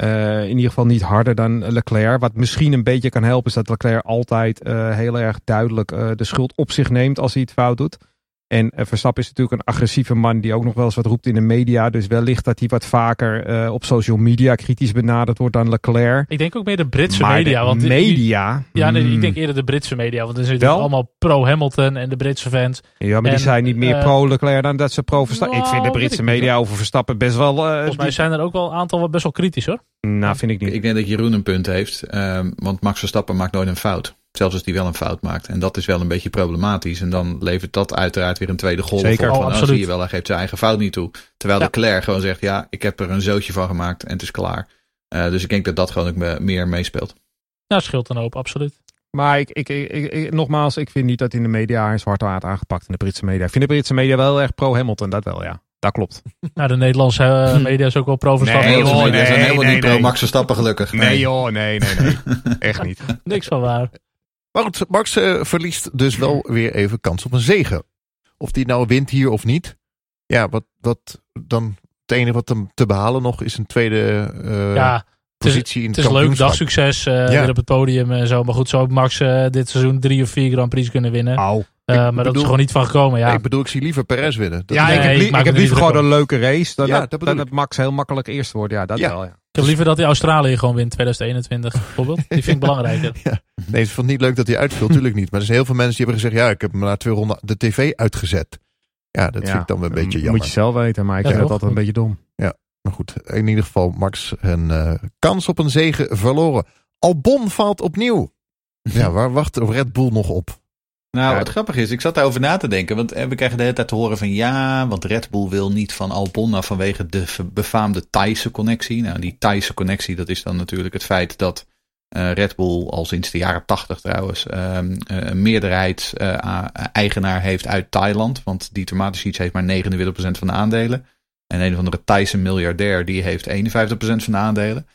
Uh, in ieder geval niet harder dan Leclerc. Wat misschien een beetje kan helpen is dat Leclerc altijd uh, heel erg duidelijk uh, de schuld op zich neemt als hij het fout doet. En Verstappen is natuurlijk een agressieve man die ook nog wel eens wat roept in de media. Dus wellicht dat hij wat vaker uh, op social media kritisch benaderd wordt dan Leclerc. Ik denk ook meer de Britse maar media. De want media? Die, ja, nee, hmm. ik denk eerder de Britse media. Want er zijn natuurlijk allemaal pro-Hamilton en de Britse fans. Ja, maar en, die zijn niet meer uh, pro-Leclerc dan dat ze pro-Verstappen. Nou, ik vind de weet Britse media over Verstappen best wel... Uh, Volgens mij zijn er ook wel een aantal wat best wel kritisch hoor. Nou, vind ik niet. Ik denk dat Jeroen een punt heeft. Um, want Max Verstappen maakt nooit een fout. Zelfs als hij wel een fout maakt. En dat is wel een beetje problematisch. En dan levert dat uiteraard weer een tweede golf Zeker. op. Van, Oh, oh, absoluut. zie je wel, hij geeft zijn eigen fout niet toe. Terwijl Ja. de Claire gewoon zegt, ja, ik heb er een zootje van gemaakt en het is klaar. Uh, dus ik denk dat dat gewoon ook me- meer meespeelt. Nou, scheelt een hoop, absoluut. Maar ik, ik, ik, ik- nogmaals, ik vind niet dat in de media hij zwart wordt aangepakt in de Britse media. Ik vind de Britse media wel erg pro-Hamilton, dat wel, ja. Dat klopt. Nou, de Nederlandse eh, media is ook wel pro-Verstappen. Nee, hoor, die nee, zijn helemaal nee, niet pro nee. Max Verstappen gelukkig. Nee joh, nee, nee, nee. Echt niet. Niks van waar. Maar goed, Max eh, verliest dus wel weer even kans op een zegen. Of die nou wint hier of niet. Ja, wat, wat dan het enige wat hem te behalen nog is een tweede eh, ja, het is, positie in het het, is leuk, dagsucces eh, Ja. weer op het podium en zo. Maar goed, zou ook Max dit seizoen drie of vier Grand Prix kunnen winnen. Au. Eh, maar dat is gewoon niet van gekomen, ja. Ik bedoel, ik zie liever Perez winnen. Dat Ja, Nee, ik heb, ik li- ik er liever gewoon een leuke race dan, Ja, dat, dat dan dat Max heel makkelijk eerst wordt. Ja, dat Ja. wel, ja. Ik heb liever dat hij Australië gewoon wint 2021 bijvoorbeeld. Die vind ik belangrijker. Nee, ze vond het niet leuk dat hij uitviel. Tuurlijk niet. Maar er zijn heel veel mensen die hebben gezegd... ja, ik heb hem na twee ronden de tv uitgezet. Ja, dat Ja, vind ik dan wel een beetje jammer. Moet je zelf weten, maar ik Ja, vind het toch? altijd een beetje dom. Maar goed, in ieder geval Max een eh, kans op een zegen verloren. Albon valt opnieuw. Ja, waar wacht Red Bull nog op? Nou, wat grappig is, ik zat daarover na te denken. Want eh, we krijgen de hele tijd te horen van ja, want Red Bull wil niet van Albon nou, vanwege de befaamde Thaise connectie. Nou, die Thaise connectie, dat is dan natuurlijk het feit dat eh, Red Bull al sinds de jaren tachtig trouwens ehm, eh, een meerderheidseigenaar heeft uit Thailand. Want die Tomatenseeds heeft maar 29% van de aandelen. En een of andere Thaise miljardair die heeft 51% van de aandelen.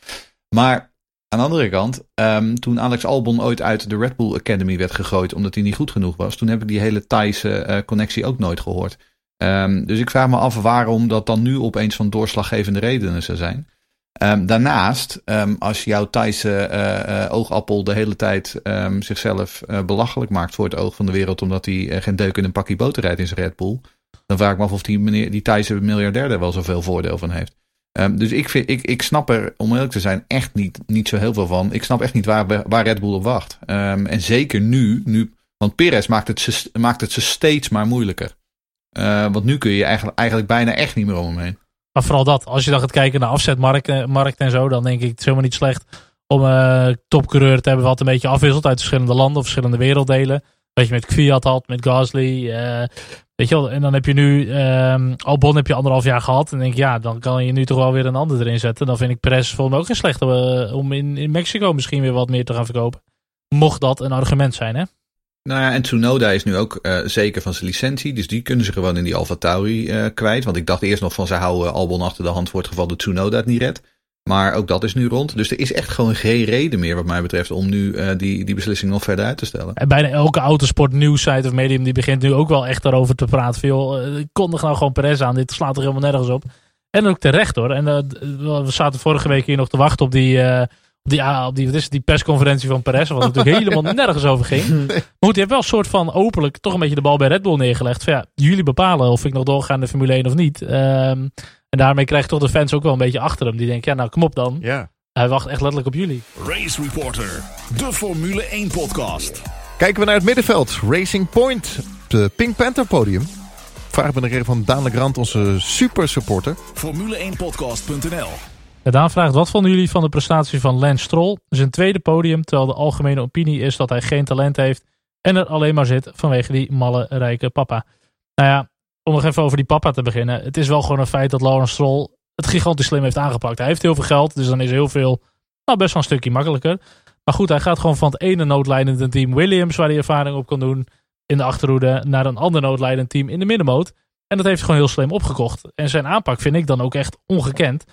Maar aan de andere kant, ehm, toen Alex Albon ooit uit de Red Bull Academy werd gegooid omdat hij niet goed genoeg was, toen heb ik die hele Thaise eh, connectie ook nooit gehoord. Ehm, dus ik vraag me af waarom dat dan nu opeens van doorslaggevende redenen zou zijn. Ehm, daarnaast, als jouw Thaise eh, eh, oogappel de hele tijd zichzelf belachelijk maakt voor het oog van de wereld omdat hij geen deuk in een pakje boter rijdt in zijn Red Bull, dan vraag ik me af of die, meneer, die Thaise miljardair er wel zoveel voordeel van heeft. Ehm, dus ik, vind, ik, ik snap er, om eerlijk te zijn, echt niet, niet zo heel veel van. Ik snap echt niet waar, waar Red Bull op wacht. Ehm, en zeker nu, nu, want Perez maakt het, ze, maakt het ze steeds maar moeilijker. Eh, want nu kun je eigenlijk, eigenlijk bijna echt niet meer om hem heen. Maar vooral dat, als je dan gaat kijken naar afzetmarkt eh, markt en zo, dan denk ik het is helemaal niet slecht om eh topcoureur te hebben wat een beetje afwisselt uit verschillende landen of verschillende werelddelen. Weet je, met Kvyat had, met Gasly. Weet je wel, en dan heb je nu ehm Albon heb je anderhalf jaar gehad. En denk ik, ja, dan kan je nu toch wel weer een ander erin zetten. Dan vind ik Perez volgens mij ook geen slechte eh, om in, in Mexico misschien weer wat meer te gaan verkopen. Mocht dat een argument zijn, hè? Nou ja, en Tsunoda is nu ook eh, zeker van zijn licentie. Dus die kunnen ze gewoon in die Alfa Tauri eh, kwijt. Want ik dacht eerst nog van ze houden Albon achter de hand voor het geval dat Tsunoda het niet redt. Maar ook dat is nu rond. Dus er is echt gewoon geen reden meer wat mij betreft om nu eh, die, die beslissing nog verder uit te stellen. En bijna elke autosport nieuwssite of medium die begint nu ook wel echt daarover te praten. Van, joh, eh, kondig nou gewoon Perez aan. Dit slaat er helemaal nergens op. En ook terecht hoor. En eh, we zaten vorige week hier nog te wachten op die, op die, ah, op die, wat is het, die persconferentie van Perez. Wat natuurlijk helemaal nergens over ging. Maar goed, die heeft wel een soort van openlijk toch een beetje de bal bij Red Bull neergelegd. Van, ja, jullie bepalen of ik nog doorga in de Formule 1 of niet. Ehm, en daarmee krijgt toch de fans ook wel een beetje achter hem. Die denken, ja nou kom op dan. Ja. Hij wacht echt letterlijk op jullie. Race Reporter, de Formule 1 podcast. Kijken we naar het middenveld. Racing Point. Op de Pink Panther podium. Vraag me nog even van Daan Grant, onze super supporter. Formule1podcast.nl Ja, Daan vraagt, wat vonden jullie van de prestatie van Lance Stroll? Zijn tweede podium, terwijl de algemene opinie is dat hij geen talent heeft en er alleen maar zit vanwege die malle rijke papa. Nou ja, om nog even over die papa te beginnen. Het is wel gewoon een feit dat Lawrence Stroll het gigantisch slim heeft aangepakt. Hij heeft heel veel geld, dus dan is heel veel nou, best wel een stukje makkelijker. Maar goed, hij gaat gewoon van het ene noodlijdende team Williams, waar hij ervaring op kan doen in de achterhoede, naar een ander noodlijdend team in de middenmoot. En dat heeft hij gewoon heel slim opgekocht. En zijn aanpak vind ik dan ook echt ongekend.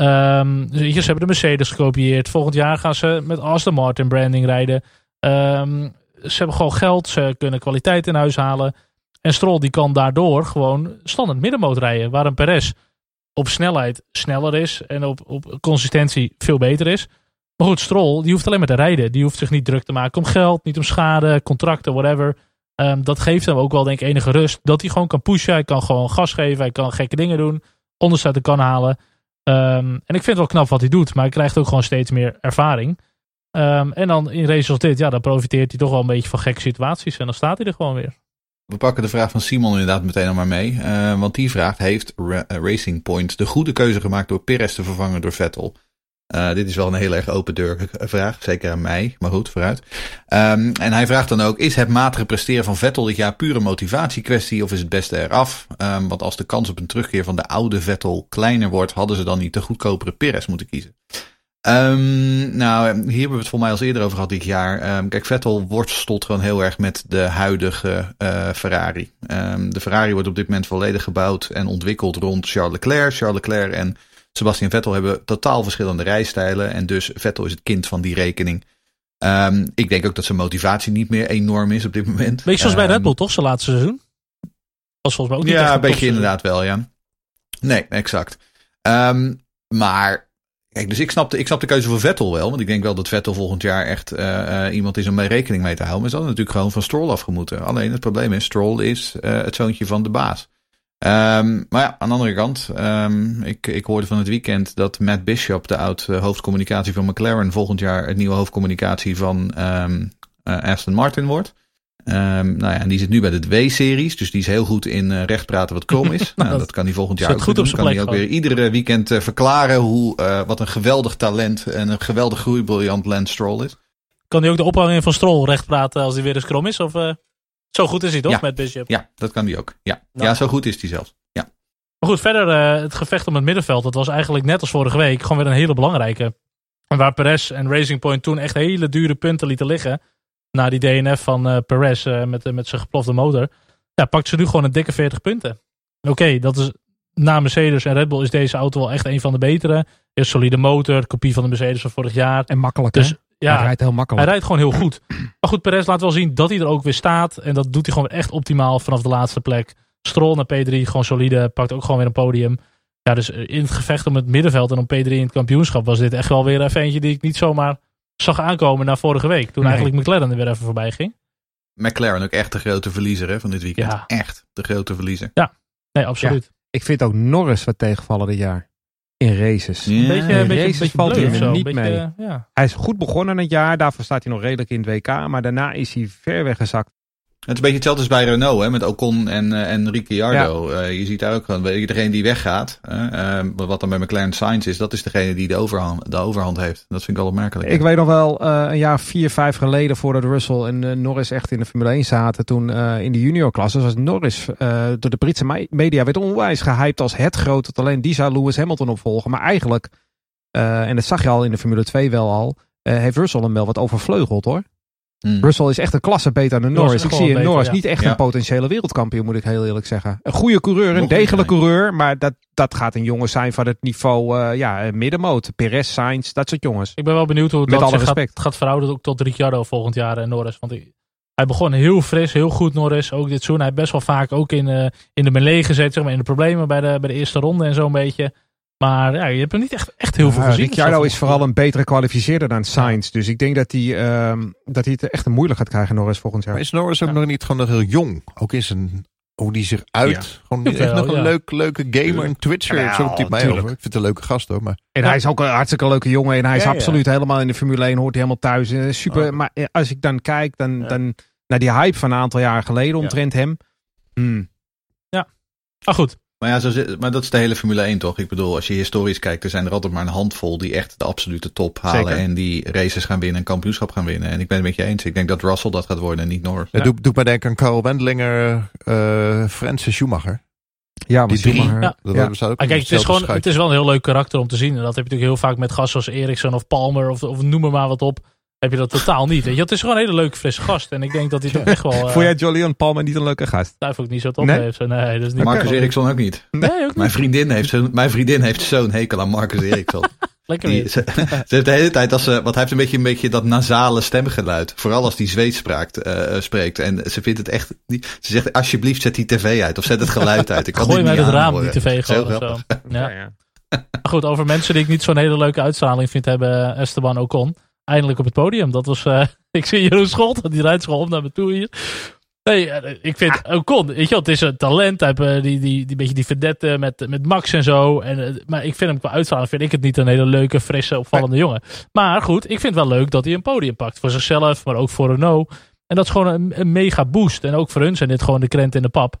Um, ze hebben de Mercedes gekopieerd. Volgend jaar gaan ze met Aston Martin branding rijden. Um, ze hebben gewoon geld. Ze kunnen kwaliteit in huis halen. En Stroll die kan daardoor gewoon standaard middenmoot rijden. Waar een Perez op snelheid sneller is. En op, op consistentie veel beter is. Maar goed, Stroll die hoeft alleen maar te rijden. Die hoeft zich niet druk te maken om geld. Niet om schade, contracten, whatever. Um, dat geeft hem ook wel denk ik enige rust. Dat hij gewoon kan pushen. Hij kan gewoon gas geven. Hij kan gekke dingen doen. Onderste kan halen. Um, en ik vind het wel knap wat hij doet. Maar hij krijgt ook gewoon steeds meer ervaring. Um, en dan in races ja, dan profiteert hij toch wel een beetje van gekke situaties. En dan staat hij er gewoon weer. We pakken de vraag van Simon inderdaad meteen nog maar mee. Uh, want die vraagt, heeft Ra Racing Point de goede keuze gemaakt door Perez te vervangen door Vettel? Uh, dit is wel een heel erg open deur vraag, zeker aan mij, maar goed, vooruit. Um, en hij vraagt dan ook, is het matige presteren van Vettel dit jaar pure motivatiekwestie of is het beste eraf? Um, want als de kans op een terugkeer van de oude Vettel kleiner wordt, hadden ze dan niet de goedkopere Perez moeten kiezen. Um, nou, hier hebben we het voor mij al eerder over gehad dit jaar. Um, kijk, Vettel worstelt gewoon heel erg met de huidige uh, Ferrari. Um, de Ferrari wordt op dit moment volledig gebouwd en ontwikkeld rond Charles Leclerc. Charles Leclerc en Sebastian Vettel hebben totaal verschillende rijstijlen. En dus Vettel is het kind van die rekening. Ik denk ook dat zijn motivatie niet meer enorm is op dit moment. Beetje zoals bij Red Bull, toch? Zijn laatste seizoen? Was volgens mij ook niet Ja, een beetje inderdaad wel, ja. Nee, exact. Maar Dus ik snap, de, ik snap de keuze voor Vettel wel. Want ik denk wel dat Vettel volgend jaar echt uh, uh, iemand is om mee rekening mee te houden. Maar ze hadden natuurlijk gewoon van Stroll afgemoeten. Alleen het probleem is, Stroll is uh, het zoontje van de baas. Um, maar ja, aan de andere kant, um, ik, ik hoorde van het weekend dat Matt Bishop, de oud hoofdcommunicatie van McLaren, volgend jaar het nieuwe hoofdcommunicatie van um, Aston Martin wordt. Um, nou ja, en die zit nu bij de W-series, dus die is heel goed in uh, recht praten wat krom is. nou, dat kan hij volgend jaar ook goed doen. Op kan hij ook weer iedere weekend uh, verklaren hoe, uh, wat een geweldig talent en een geweldig groeibriljant Lance Stroll is. Kan hij ook de ophanging van Stroll recht praten als hij weer eens krom is? Of zo goed is hij toch ja. met Bishop? Ja, dat kan hij ook. Ja, nou. ja zo goed is hij zelfs. Ja. Maar goed, verder het gevecht om het middenveld, dat was eigenlijk net als vorige week gewoon weer een hele belangrijke. En waar Perez en Racing Point toen echt hele dure punten lieten liggen na die DNF van uh, Perez uh, met, met zijn geplofte motor. Ja, pakt ze nu gewoon een dikke 40 punten. Oké, okay, dat is na Mercedes en Red Bull is deze auto wel echt een van de betere. Is solide motor, kopie van de Mercedes van vorig jaar. En makkelijk, dus, hè? Ja, hij rijdt heel makkelijk. Hij rijdt gewoon heel goed. maar goed, Perez laat wel zien dat hij er ook weer staat. En dat doet hij gewoon echt optimaal vanaf de laatste plek. Stroll naar P3, gewoon solide. Pakt ook gewoon weer een podium. Ja, dus in het gevecht om het middenveld en om P3 in het kampioenschap was dit echt wel weer even eentje die ik niet zomaar zag aankomen na vorige week. Toen nee. eigenlijk McLaren er weer even voorbij ging. McLaren ook echt de grote verliezer hè, van dit weekend. Ja. Echt de grote verliezer. Ja, nee, absoluut. Ja. Ik vind ook Norris wat tegenvallen dit jaar. In races. Ja. Een beetje, een beetje, races beetje valt hij niet beetje, mee. Ja. Hij is goed begonnen het jaar. Daarvoor staat hij nog redelijk in het WK. Maar daarna is hij ver weggezakt. Het is een beetje hetzelfde als bij Renault, hè, met Ocon en, uh, en Ricciardo. Ja. Uh, je ziet daar ook gewoon, degene die weggaat, uh, wat dan bij McLaren Sainz is, dat is degene die de overhand, de overhand heeft. Dat vind ik wel opmerkelijk. Ik weet nog wel, een jaar vier, vijf geleden voordat Russell en Norris echt in de Formule 1 zaten, toen in de juniorklasse, was Norris door de Britse media werd onwijs gehyped als het grote talent. Die zou Lewis Hamilton opvolgen. Maar eigenlijk, en dat zag je al in de Formule 2 wel al, heeft Russell hem wel wat overvleugeld hoor. Hmm. Russell is echt een klasse beter dan Norris. Norris Ik zie in Norris niet echt ja. een potentiële wereldkampioen, moet ik heel eerlijk zeggen. Een goede coureur, een degelijke coureur. Maar dat, dat gaat een jongen zijn van het niveau uh, ja, middenmoot. Perez, Sainz, dat soort jongens. Ik ben wel benieuwd hoe Met dat alle zich gaat, respect. gaat verhouden ook tot Ricciardo volgend jaar en Norris. Want hij begon heel fris, heel goed Norris. Ook dit seizoen. Hij heeft best wel vaak ook in, eh, in de melee gezet. Zeg maar, in de problemen bij de, bij de eerste ronde en zo'n beetje. Maar ja, je hebt er niet echt, echt heel veel Ja, gezien. Ricciardo Zo is vooral een betere kwalificeerder dan Sainz. Dus ik denk dat hij, ehm, dat hij het echt moeilijk gaat krijgen, Norris, volgend jaar. Maar is Norris ook nog niet gewoon nog heel jong? Ook is een hoe die zich uit. Ja. Gewoon echt nog een ja. leuk, leuke gamer en Twitcher. Zo mij tuurlijk. over. Ik vind het een leuke gast hoor. Maar En Ja. hij is ook een hartstikke leuke jongen. En hij is Ja, ja. absoluut helemaal in de Formule 1. Hoort hij helemaal thuis. Eh, Super. Oh. Maar eh, als ik dan kijk, dan, Ja. dan naar die hype van een aantal jaar geleden omtrent hem. Hmm. Ah goed, Maar ja, zo zit, maar dat is de hele Formule 1 toch? Ik bedoel, als je historisch kijkt, er zijn er altijd maar een handvol die echt de absolute top halen. Zeker. En die races gaan winnen en kampioenschap gaan winnen. En ik ben het met je eens. Ik denk dat Russell dat gaat worden en niet Norris. het doet, doet mij denken aan Carl Wendlinger, eh Francis Schumacher. Ja, maar Die drie. Schumacher- Ja. Dat Ja. ook Maar kijk, het is, gewoon, het is wel een heel leuk karakter om te zien. En dat heb je natuurlijk heel vaak met gasten als Eriksson of Palmer of, of noem er maar wat op. Heb je dat totaal niet. Weet je? Het is gewoon een hele leuke frisse gast. En ik denk dat hij toch echt wel... eh Vond jij Jolion Palmer niet een leuke gast? Duif ook niet zo top Nee? heeft. Nee, dat is niet Marcus Eriksson ook niet. Nee, ook Mijn niet. vriendin heeft, mijn vriendin heeft zo'n hekel aan Marcus Eriksson. Lekker Die, weer. ze, ze heeft de hele tijd, als ze, want hij heeft een beetje, een beetje dat nasale stemgeluid. Vooral als hij Zweeds spraakt, eh, spreekt. En ze vindt het echt, niet- ze zegt alsjeblieft zet die tv uit of zet het geluid uit. Ik kan Gooi mij niet het raam, die tv gewoon of zo. grappig. Ja. Maar goed, over mensen die ik niet zo'n hele leuke uitstraling vind hebben. Esteban Ocon. Eindelijk op het podium. Dat was, eh, ik zie Jeroen Scholt, die rijdt gewoon op naar me toe hier. Nee, eh, ik vind Ocon, weet je wel, het is een talent. Hij heeft eh, die, die, die beetje die verdette met, met Max en zo. En, maar ik vind hem qua uitstraling, vind ik het niet een hele leuke, frisse, opvallende jongen. Maar goed, ik vind het wel leuk dat hij een podium pakt. Voor zichzelf, maar ook voor Renault. En dat is gewoon een, een mega boost. En ook voor hun zijn dit gewoon de krent in de pap.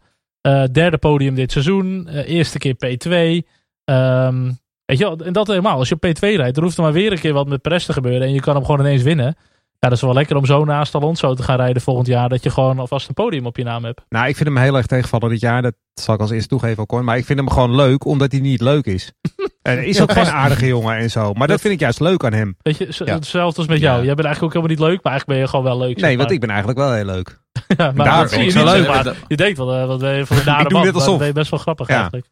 Derde podium dit seizoen. Eerste keer P2. Ehm, weet je wel, en dat helemaal. Als je op P2 rijdt, dan hoeft er maar weer een keer wat met Perez te gebeuren. En je kan hem gewoon ineens winnen. Ja, dat is wel lekker om zo naast Alonso te gaan rijden volgend jaar. Dat je gewoon alvast een podium op je naam hebt. Nou, ik vind hem heel erg tegenvallen dit jaar. Dat zal ik als eerste toegeven ook hoor. Maar ik vind hem gewoon leuk, omdat hij niet leuk is. En is ook geen aardige jongen en zo. Maar dat vind ik juist leuk aan hem. Weet je, Ja. hetzelfde als met jou. Ja. Jij bent eigenlijk ook helemaal niet leuk, maar eigenlijk ben je gewoon wel leuk. Nee, want ik ben eigenlijk wel heel leuk. Ja, maar daar dat zie je niet, leuk. maar. Je denkt wel, eh, wat ben je voor een nare man, alsof. ben je best wel grappig eigenlijk.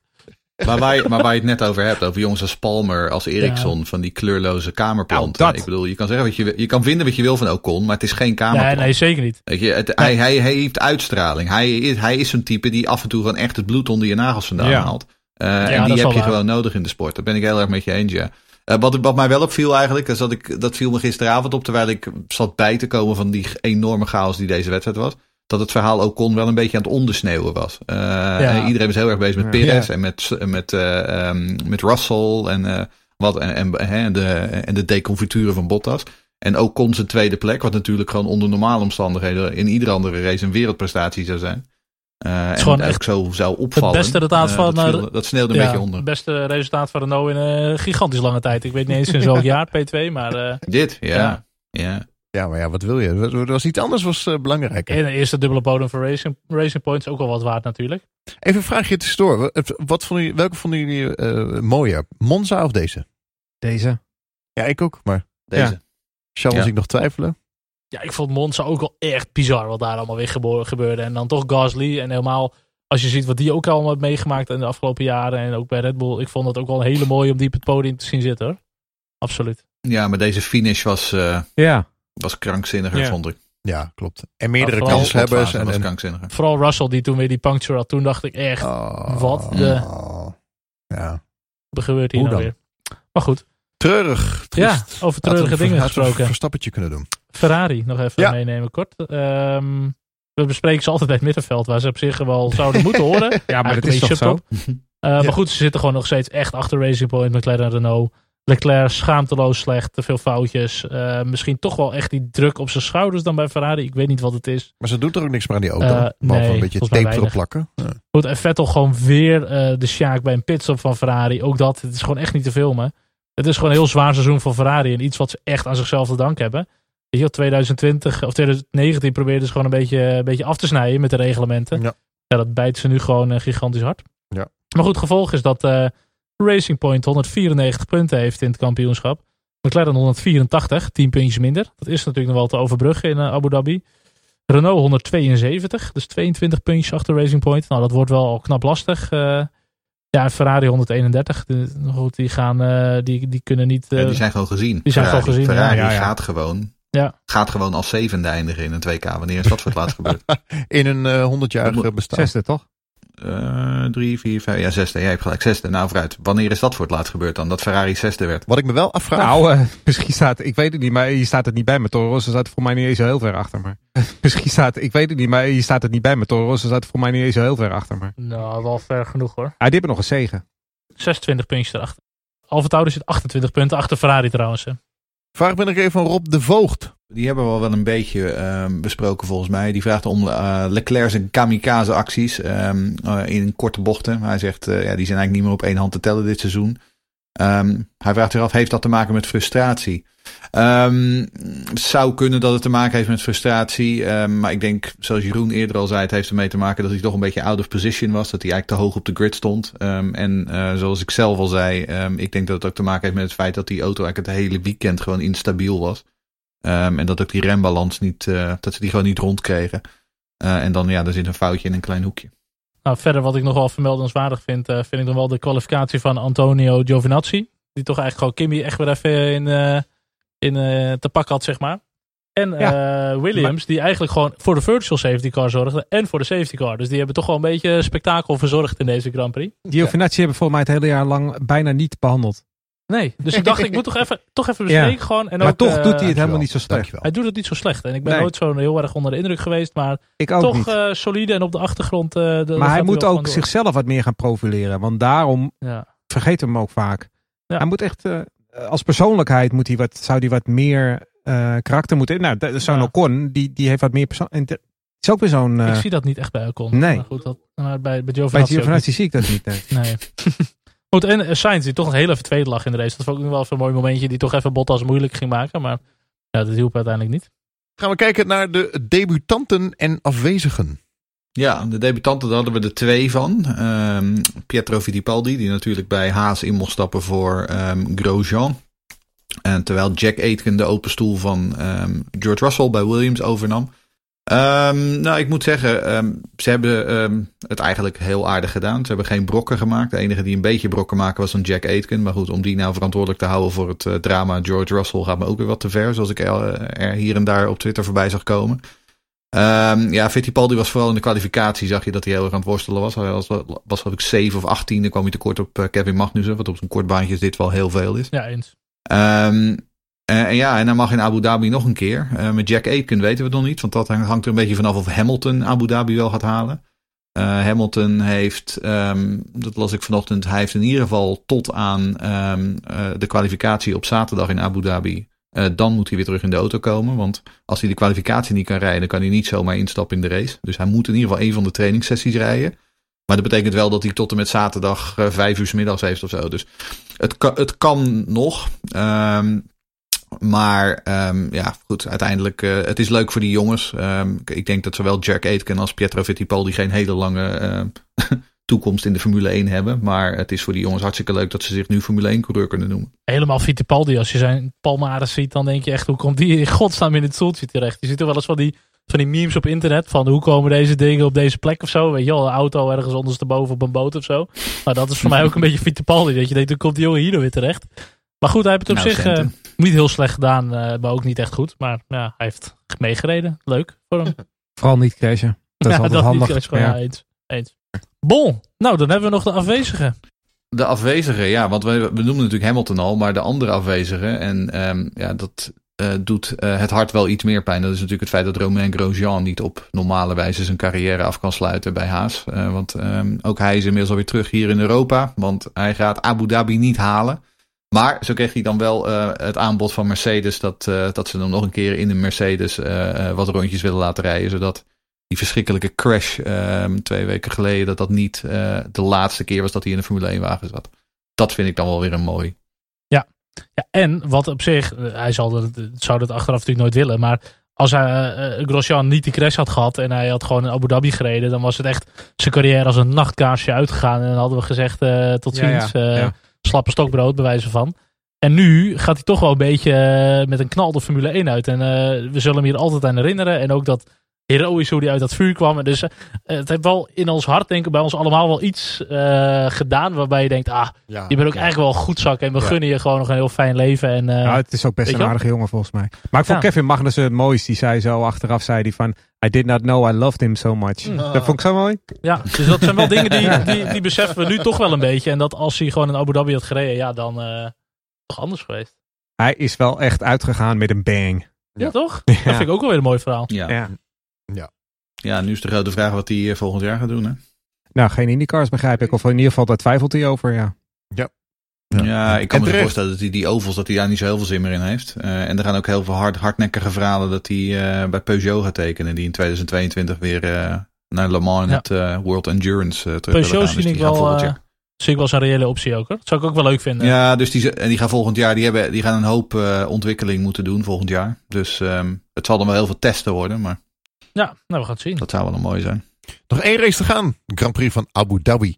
Maar waar, je, maar waar je het net over hebt, over jongens als Palmer, als Eriksson, van die kleurloze kamerplanten. Nou. Ik bedoel, je kan zeggen wat je je kan vinden wat je wil van Ocon, maar het is geen kamerplant. Nee, nee, zeker niet. Weet je, het, hij, hij, hij heeft uitstraling. Hij is, hij is zo'n type die af en toe gewoon echt het bloed onder je nagels vandaan Ja. haalt. Eh, en die heb je waar. gewoon nodig in de sport. Daar ben ik heel erg met je eens, ja. Eh, wat, wat mij wel opviel eigenlijk, is dat, ik, dat viel me gisteravond op, terwijl ik zat bij te komen van die enorme chaos die deze wedstrijd was. Dat het verhaal Ocon wel een beetje aan het ondersneeuwen was. Eh, en Iedereen was heel erg bezig met Ja. Perez en met, met, eh, ehm, met Russell en, eh, wat, en, en, hè, de, en de deconfituren van Bottas. En ook kon zijn tweede plek, wat natuurlijk gewoon onder normale omstandigheden in iedere andere race een wereldprestatie zou zijn. Eh en gewoon ook zo zou opvallen. beste resultaat van, dat, viel- dat sneeuwde een Ja, beetje het onder. beste resultaat van Renault in een gigantisch lange tijd. Ik weet niet eens sinds welk jaar, P2, maar Dit, ja. Ja. Ja. Maar ja, wat wil je? Er was iets anders was eh, belangrijker. en de eerste dubbele podium voor Racing, Racing Point is ook wel wat waard natuurlijk. Even een vraagje tussendoor. Wat- Wat vonden jullie, welke vonden jullie eh, mooier? Monza of deze? Deze. Ja, ik ook. Maar Deze. Charles Ja. ik nog twijfelen. Ja, ik vond Monza ook wel echt bizar wat daar allemaal weer gebeurde. En dan toch Gasly en helemaal als je ziet wat die ook allemaal heeft meegemaakt in de afgelopen jaren. En ook bij Red Bull. Ik vond het ook wel een hele mooie om die op het podium te zien zitten hoor. Absoluut. ja, maar deze finish was, eh, Ja. Was krankzinniger, Ja. vond ik. Ja, klopt. En meerdere Ja, vooral kanshebbers. En, en, krankzinniger. Vooral Russell die toen weer die puncture had. Toen dacht ik echt, Oh, Wat de- oh. Ja. wat gebeurt hier Hoe nou dan? weer? Maar goed, Treurig. ja, triest. over we treurige een- dingen een gesproken. verstappertje kunnen doen. Ferrari nog even Ja. meenemen kort. Ehm, we bespreken ze altijd bij het middenveld, waar ze op zich wel zouden moeten horen. Ja, maar dat is een toch zo? Eh, Maar goed, ze zitten gewoon nog steeds echt achter Racing Point, McLaren en Renault. Leclerc schaamteloos slecht, te veel foutjes. Eh, misschien toch wel echt die druk op zijn schouders dan bij Ferrari. Ik weet niet wat het is. Maar ze doet er ook niks meer aan die auto. Eh, behalve nee, een beetje tape erop plakken. Ja. Goed, en Vettel gewoon weer eh, de sjaak bij een pitstop van Ferrari. Ook dat, het is gewoon echt niet te filmen. Het is gewoon een heel zwaar seizoen voor Ferrari. En iets wat ze echt aan zichzelf te danken hebben. Weet je, wel, 2020 of 2019 probeerden ze gewoon een beetje, een beetje af te snijden met de reglementen. Ja. Ja, dat bijten ze nu gewoon gigantisch hard. Ja. Maar goed, gevolg is dat Racing Point 194 punten heeft in het kampioenschap. McLaren 184, 10 puntjes minder. Dat is natuurlijk nog wel te overbruggen in eh, Abu Dhabi. Renault 172, dus 22 puntjes achter Racing Point. Nou, dat wordt wel al knap lastig. eh. ja, en Ferrari 131. De, goed, die, gaan, eh, die, die kunnen niet... Ja, die zijn gewoon gezien. die zijn Ferrari, gewoon gezien, Ferrari ja. Ja, ja. gaat gewoon. Ja. Gaat gewoon als zevende eindigen in een 2K. Wanneer is dat voor het laatst gebeurd? In een eh 100-jarige bestaan. Zesde, toch? Eh, drie, vier, vijf. Ja, zesde. Jij hebt gelijk. Zesde. Nou, vooruit. Wanneer is dat voor het laatst gebeurd dan? Dat Ferrari zesde werd. Wat ik me wel afvraag. Nou, eh, misschien staat, ik weet het niet, maar je staat het niet bij met Toro Rosso. staat voor mij niet eens heel ver achter. Maar misschien staat, ik weet het niet, maar je staat het niet bij met Toro Rosso. staat voor mij niet eens heel ver achter. Maar Nou, wel ver genoeg hoor. ah, die hebben nog een zegen. 26 puntjes erachter. Alfa Tauri zit 28 punten achter Ferrari trouwens. hè. Vraag ben ik even van Rob de Voogd. Die hebben we al wel een beetje ehm, besproken volgens mij. Die vraagt om eh Leclerc zijn kamikaze acties ehm, eh, in korte bochten. Hij zegt, eh, ja, die zijn eigenlijk niet meer op één hand te tellen dit seizoen. Ehm, hij vraagt zich af, heeft dat te maken met frustratie? Um, zou kunnen dat het te maken heeft met frustratie. Maar ik denk, zoals Jeroen eerder al zei, het heeft ermee te maken dat hij toch een beetje out of position was. Dat hij eigenlijk te hoog op de grid stond. En uh, zoals ik zelf al zei, ik denk dat het ook te maken heeft met het feit dat die auto eigenlijk het hele weekend gewoon instabiel was. En dat ook die rembalans niet, uh, dat ze die gewoon niet rondkregen. Uh, en dan, ja, er zit een foutje in een klein hoekje. Nou, verder wat ik nog wel vermeldenswaardig vind, uh, vind ik dan wel de kwalificatie van Antonio Giovinazzi. Die toch eigenlijk gewoon Kimmy echt weer even in, uh, in uh, te pakken had, zeg maar. En ja, Williams, maar... die eigenlijk gewoon voor de virtual safety car zorgde en voor de safety car. Dus die hebben toch wel een beetje spektakel verzorgd in deze Grand Prix. Giovinazzi hebben volgens mij het hele jaar lang bijna niet behandeld. Nee, dus ik dacht, ik moet toch even, toch even bespreken ja. gewoon. En maar ook, toch uh, doet hij het helemaal niet zo slecht. Hij doet het niet zo slecht. En ik ben nee. nooit zo heel erg onder de indruk geweest. Maar ik ook toch uh, solide en op de achtergrond. Uh, de, maar hij moet ook zichzelf wat meer gaan profileren. Want daarom ja. vergeet hem ook vaak. Ja. Hij moet echt, als persoonlijkheid moet hij wat, zou hij wat meer karakter moeten. Nou, zo'n ja. Ocon, die, die heeft wat meer persoon. En is ook weer zo'n. ik zie dat niet echt bij Ocon. Nee. Maar goed, dat, maar bij, bij Giovinazzi. Bij Giovinazzi zie ik dat niet. Nee. nee. Goed, en Sainz die toch een heel even tweede lag in de race. Dat vond ik nog wel even een mooi momentje. Die toch even Bottas moeilijk ging maken. Maar ja, dat hielp uiteindelijk niet. Gaan we kijken naar de debutanten en afwezigen. Ja, de debutanten, daar hadden we er twee van. Um, Pietro Fittipaldi, die natuurlijk bij Haas in mocht stappen voor um, Grosjean. En terwijl Jack Aitken de open stoel van um, George Russell bij Williams overnam. Um, nou, ik moet zeggen, um, ze hebben um, het eigenlijk heel aardig gedaan. Ze hebben geen brokken gemaakt. De enige die een beetje brokken maken was een Jack Aitken. Maar goed, om die nou verantwoordelijk te houden voor het uh, drama George Russell gaat me ook weer wat te ver. Zoals ik er, er hier en daar op Twitter voorbij zag komen. ja, Fittipaldi was vooral in de kwalificatie, zag je dat hij heel erg aan het worstelen was. Hij was, was geloof ik 7 of 18, dan kwam hij tekort op uh, Kevin Magnussen. Wat op zo'n kort baantje dit wel heel veel is. Ja, eens. Uh, en ja, en dan mag in Abu Dhabi nog een keer. Uh, met Jack Aitken weten we nog niet, want dat hangt er een beetje vanaf of Hamilton Abu Dhabi wel gaat halen. Uh, Hamilton heeft, um, dat las ik vanochtend, hij heeft in ieder geval tot aan um, de kwalificatie op zaterdag in Abu Dhabi. dan moet hij weer terug in de auto komen, want als hij de kwalificatie niet kan rijden, kan hij niet zomaar instappen in de race. Dus hij moet in ieder geval een van de trainingssessies rijden. Maar dat betekent wel dat hij tot en met zaterdag vijf uur s middags heeft of zo. Dus het, het kan nog. Um, maar um, ja, goed, uiteindelijk, uh, het is leuk voor die jongens. Um, ik denk dat zowel Jack Aitken als Pietro Fittipaldi geen hele lange uh, toekomst in de Formule 1 hebben. Maar het is voor die jongens hartstikke leuk dat ze zich nu Formule 1 coureur kunnen noemen. Helemaal Fittipaldi, als je zijn palmares ziet, dan denk je echt, hoe komt die in godsnaam in het stoeltje terecht? Je ziet er wel eens van die, van die memes op internet van hoe komen deze dingen op deze plek of zo. Weet je wel, een auto ergens ondersteboven op een boot of zo. Maar dat is voor mij ook een beetje Fittipaldi, dat je denkt, hoe komt die jongen hier nou weer terecht? Maar goed, hij heeft het op nou, zich uh, niet heel slecht gedaan, uh, maar ook niet echt goed. Maar ja, hij heeft meegereden. Leuk voor hem. Vooral niet crashen. Dat is ja, altijd handig. Niet crashen, ja. eens, eens. Bon, nou dan hebben we nog de afwezigen. De afwezigen, ja, want we, we noemen natuurlijk Hamilton al, maar de andere afwezigen. En um, ja, dat uh, doet uh, het hart wel iets meer pijn. Dat is natuurlijk het feit dat Romain Grosjean niet op normale wijze zijn carrière af kan sluiten bij Haas. Uh, want um, ook hij is inmiddels alweer terug hier in Europa. Want hij gaat Abu Dhabi niet halen. Maar zo kreeg hij dan wel uh, het aanbod van Mercedes dat, uh, dat ze hem nog een keer in de Mercedes uh, wat rondjes willen laten rijden. Zodat die verschrikkelijke crash ehm, twee weken geleden, dat dat niet de laatste keer was dat hij in de Formule 1 wagen zat. Dat vind ik dan wel weer een mooi. Ja, ja en wat op zich, hij zal dat, zou dat achteraf natuurlijk nooit willen, maar als hij, uh, Grosjean niet die crash had gehad en hij had gewoon in Abu Dhabi gereden, dan was het echt zijn carrière als een nachtkaarsje uitgegaan. En dan hadden we gezegd tot ziens. Ja, ja, ja slappe stokbrood, bij wijze van. En nu gaat hij toch wel een beetje uh, met een knal de Formule 1 uit. En uh, we zullen hem hier altijd aan herinneren. En ook dat heroïs hoe hij uit dat vuur kwam. En dus uh, het heeft wel in ons hart, denk ik, bij ons allemaal wel iets gedaan. Waarbij je denkt, ah, ja, je bent ook ja. eigenlijk wel goed zak. En we ja. gunnen je gewoon nog een heel fijn leven. En, ja, het is ook best een aardige jongen volgens mij. Maar ik vond Kevin Magnussen het mooist. Die zei zo achteraf, zei die van... I did not know I loved him so much. Mm. Dat vond ik zo mooi. Ja, dus dat zijn wel dingen die, die, die beseffen we nu toch wel een beetje. En dat als hij gewoon in Abu Dhabi had gereden, ja, dan uh, toch anders geweest. Hij is wel echt uitgegaan met een bang. Ja, ja toch? Ja. Dat vind ik ook wel weer een mooi verhaal. Ja. ja. Ja. ja, nu is de grote vraag wat hij volgend jaar gaat doen, hè? Nou, geen IndyCars begrijp ik. Of in ieder geval, daar twijfelt hij over, ja. Ja. Ik kan me voorstellen dat hij die ovals, dat hij daar niet zo heel veel zin meer in heeft. Uh, en er gaan ook heel veel hard, hardnekkige verhalen dat hij uh, bij Peugeot gaat tekenen. Die in 2022 weer uh, naar Le Mans in ja. het World Endurance terug Peugeot zie dus ik wel zie ik wel als een reële optie ook. Hoor. Dat zou ik ook wel leuk vinden. Ja, dus die, en die gaan volgend jaar, die, hebben, die gaan een hoop uh, ontwikkeling moeten doen volgend jaar. Dus um, het zal dan wel heel veel testen worden, maar... Ja, nou we gaan het zien. Dat zou wel mooi zijn. Nog één race te gaan. De Grand Prix van Abu Dhabi.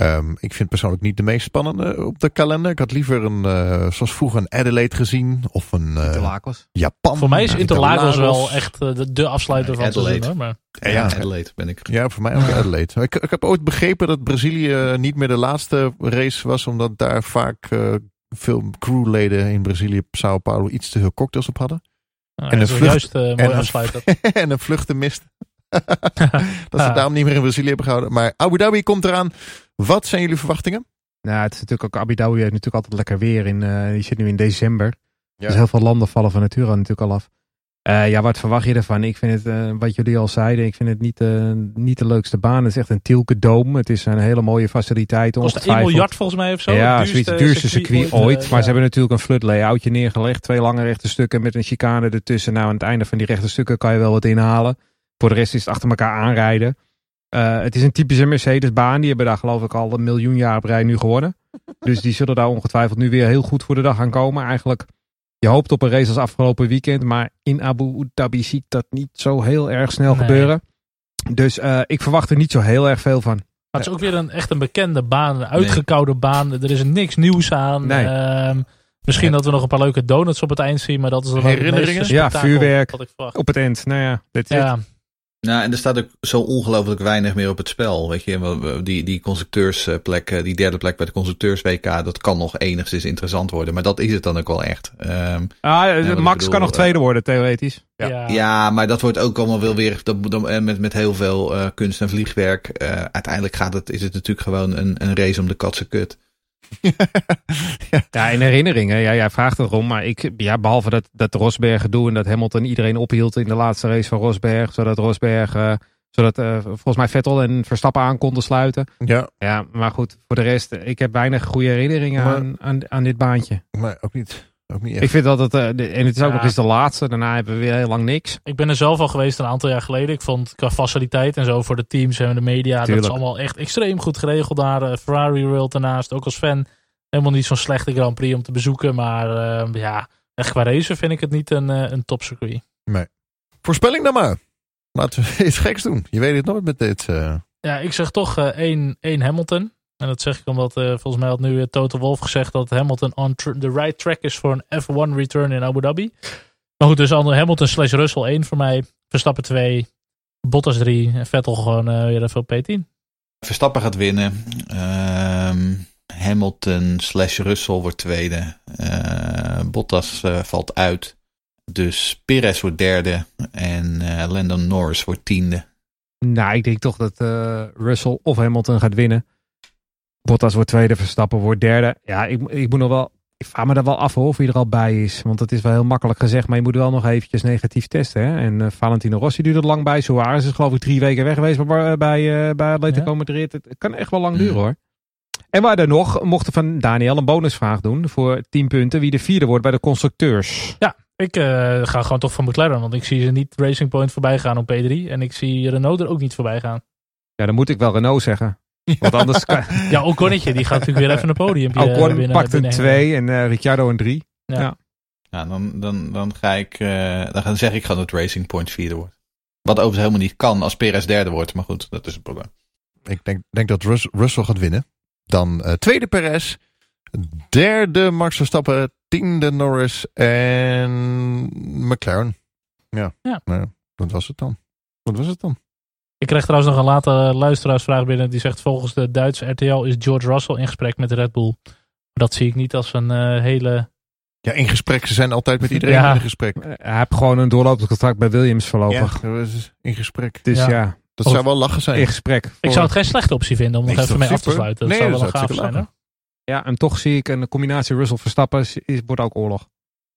Um, ik vind persoonlijk niet de meest spannende op de kalender. Ik had liever een, uh, zoals vroeger een Adelaide gezien. Of een uh, Interlagos. Japan. Voor mij is Interlagos wel echt uh, de, de afsluiter van Adelaide. het seizoen. Maar... Ja, ja, Adelaide ben ik. Ja, voor mij ook Adelaide. Ik, ik heb ooit begrepen dat Brazilië niet meer de laatste race was. Omdat daar vaak veel crewleden in Brazilië, Sao Paulo, iets te veel cocktails op hadden. Nou, en een vlucht, juist mooi en afsluiter. en een vluchten mist. dat ze daarom niet meer in Brazilië hebben gehouden. Maar Abu Dhabi komt eraan. Wat zijn jullie verwachtingen? Nou, het is natuurlijk ook Abu Dhabi heeft natuurlijk altijd lekker weer. In, uh, die zit nu in december. Ja. Dus heel veel landen vallen van nature natuurlijk al af. Uh, ja, wat verwacht je ervan? Ik vind het, uh, wat jullie al zeiden, ik vind het niet, uh, niet de leukste baan. Het is echt een Tielke Dome. Het is een hele mooie faciliteit. Kost 1 miljard volgens mij of zo? Ja, het duurste, duurste circuit, circuit ooit. maar ja. ze hebben natuurlijk een flut layoutje neergelegd. Twee lange rechte stukken met een chicane ertussen. Nou, aan het einde van die rechte stukken kan je wel wat inhalen. Voor de rest is het achter elkaar aanrijden. Uh, het is een typische Mercedes-baan. Die hebben daar geloof ik al een miljoen jaar op rij nu gewonnen. dus die zullen daar ongetwijfeld nu weer heel goed voor de dag gaan komen. Eigenlijk, je hoopt op een race als afgelopen weekend. Maar in Abu Dhabi zie ik dat niet zo heel erg snel nee. gebeuren. Dus uh, ik verwacht er niet zo heel erg veel van. Maar het is ook weer een echt een bekende baan. Een uitgekoude nee. baan. Er is niks nieuws aan. Nee. Uh, misschien nee. dat we nog een paar leuke donuts op het eind zien. Maar dat is dan herinneringen. Ja, vuurwerk op het eind. Nou ja, dit is ja. Nou, en er staat ook zo ongelooflijk weinig meer op het spel. Weet je, die, die constructeursplek, die derde plek bij de constructeurs-WK, dat kan nog enigszins interessant worden. Maar dat is het dan ook wel echt. Um, ah, ja, Max bedoel, kan nog tweede worden, theoretisch. Ja. Ja. ja, maar dat wordt ook allemaal wel weer dat, dat, met, met heel veel uh, kunst en vliegwerk. Uh, uiteindelijk gaat het, is het natuurlijk gewoon een, een race om de katse kut. ja. in herinneringen. Ja, jij vraagt erom. Maar ik, ja, behalve dat, dat Rosberg gedoe en dat Hamilton iedereen ophield in de laatste race van Rosberg. Zodat Rosberg, uh, zodat uh, volgens mij Vettel en Verstappen aan konden sluiten. Ja. Ja, maar goed, voor de rest, ik heb weinig goede herinneringen Maar- aan, aan, aan dit baantje. Maar ook niet. Ook niet Ik vind dat het, eh, de- en het is ook Ja. nog eens de laatste. Daarna hebben we weer heel lang niks. Ik ben er zelf al geweest een aantal jaar geleden. Ik vond qua faciliteit en zo voor de teams en de media. Dat is allemaal echt extreem goed geregeld daar. Eh, Ferrari World daarnaast. Ook als fan. Helemaal niet zo'n slechte Grand Prix om te bezoeken. Maar eh, ja, echt qua racen vind ik het niet een, een topcircuit. Voorspelling dan maar. Laten we iets geks doen. Je weet het nooit met dit. eh. Ja, ik zeg toch eh, één, één Hamilton. En dat zeg ik omdat eh, volgens mij had nu eh, Toto Wolf gezegd dat Hamilton on the right track is voor een F1 return in Abu Dhabi. Maar goed, dus Hamilton slash Russell 1 voor mij. Verstappen 2. Bottas 3. En Vettel gewoon eh, weer even op P10. Verstappen gaat winnen. Ehm, Hamilton slash Russell wordt tweede. Eh, Bottas eh, valt uit. Dus Perez wordt derde. En eh Landon Norris wordt tiende. Nou, ik denk toch dat eh, Russell of Hamilton gaat winnen. Bottas wordt tweede, Verstappen wordt derde. Ja, ik, ik moet nog wel. Ik vraag me daar wel af hoor, of hij er al bij is. Want het is wel heel makkelijk gezegd, maar je moet wel nog eventjes negatief testen. Hè? En eh, Valentino Rossi duurt er lang bij. Suarez is geloof ik drie weken weg geweest bij, bij, eh, bij Atletico Ja. Madrid. Het kan echt wel lang duren hoor. En waar dan nog, mochten van Daniel een bonusvraag doen voor 10 punten. Wie de vierde wordt bij de constructeurs. Ik eh, ga gewoon toch van McLaren. Want ik zie ze niet Racing Point voorbij gaan op P3. En ik zie Renault er ook niet voorbij gaan. Ja, dan moet ik wel Renault zeggen. Want anders kan, Ja, Oconnetje, die gaat natuurlijk weer even een podium Ocon pakt een 2 en eh, Ricciardo een 3. Ja, dan, dan, dan ga ik. eh, dan zeg ik gewoon dat Racing Point vierde wordt. Wat overigens helemaal niet kan als Perez derde wordt. Maar goed, dat is het probleem. Ik denk, denk dat Rus- Russell gaat winnen. Dan eh, tweede Perez. Derde Max Verstappen. Tiende Norris. En McLaren. Ja. Ja. Nou, dat was het dan. Wat was het dan? Ik kreeg trouwens nog een later luisteraarsvraag binnen. Die zegt volgens de Duitse RTL is George Russell in gesprek met Red Bull. Maar dat zie ik niet als een eh, hele... Ja, in gesprek. Ze zijn altijd met iedereen Ja. in gesprek. Eh, Hij heeft gewoon een doorlopend contract bij Williams voorlopig. Ja, in gesprek. Dus Ja. ja, Dat Of- zou wel lachen zijn. in gesprek. Ik zou het geen slechte optie vinden om nog Nee, even mee toch af te super? sluiten. Dat Nee, zou wel dat een gaaf zijn. Ja, en toch zie ik een combinatie Russell-Verstappen is, is- wordt ook oorlog.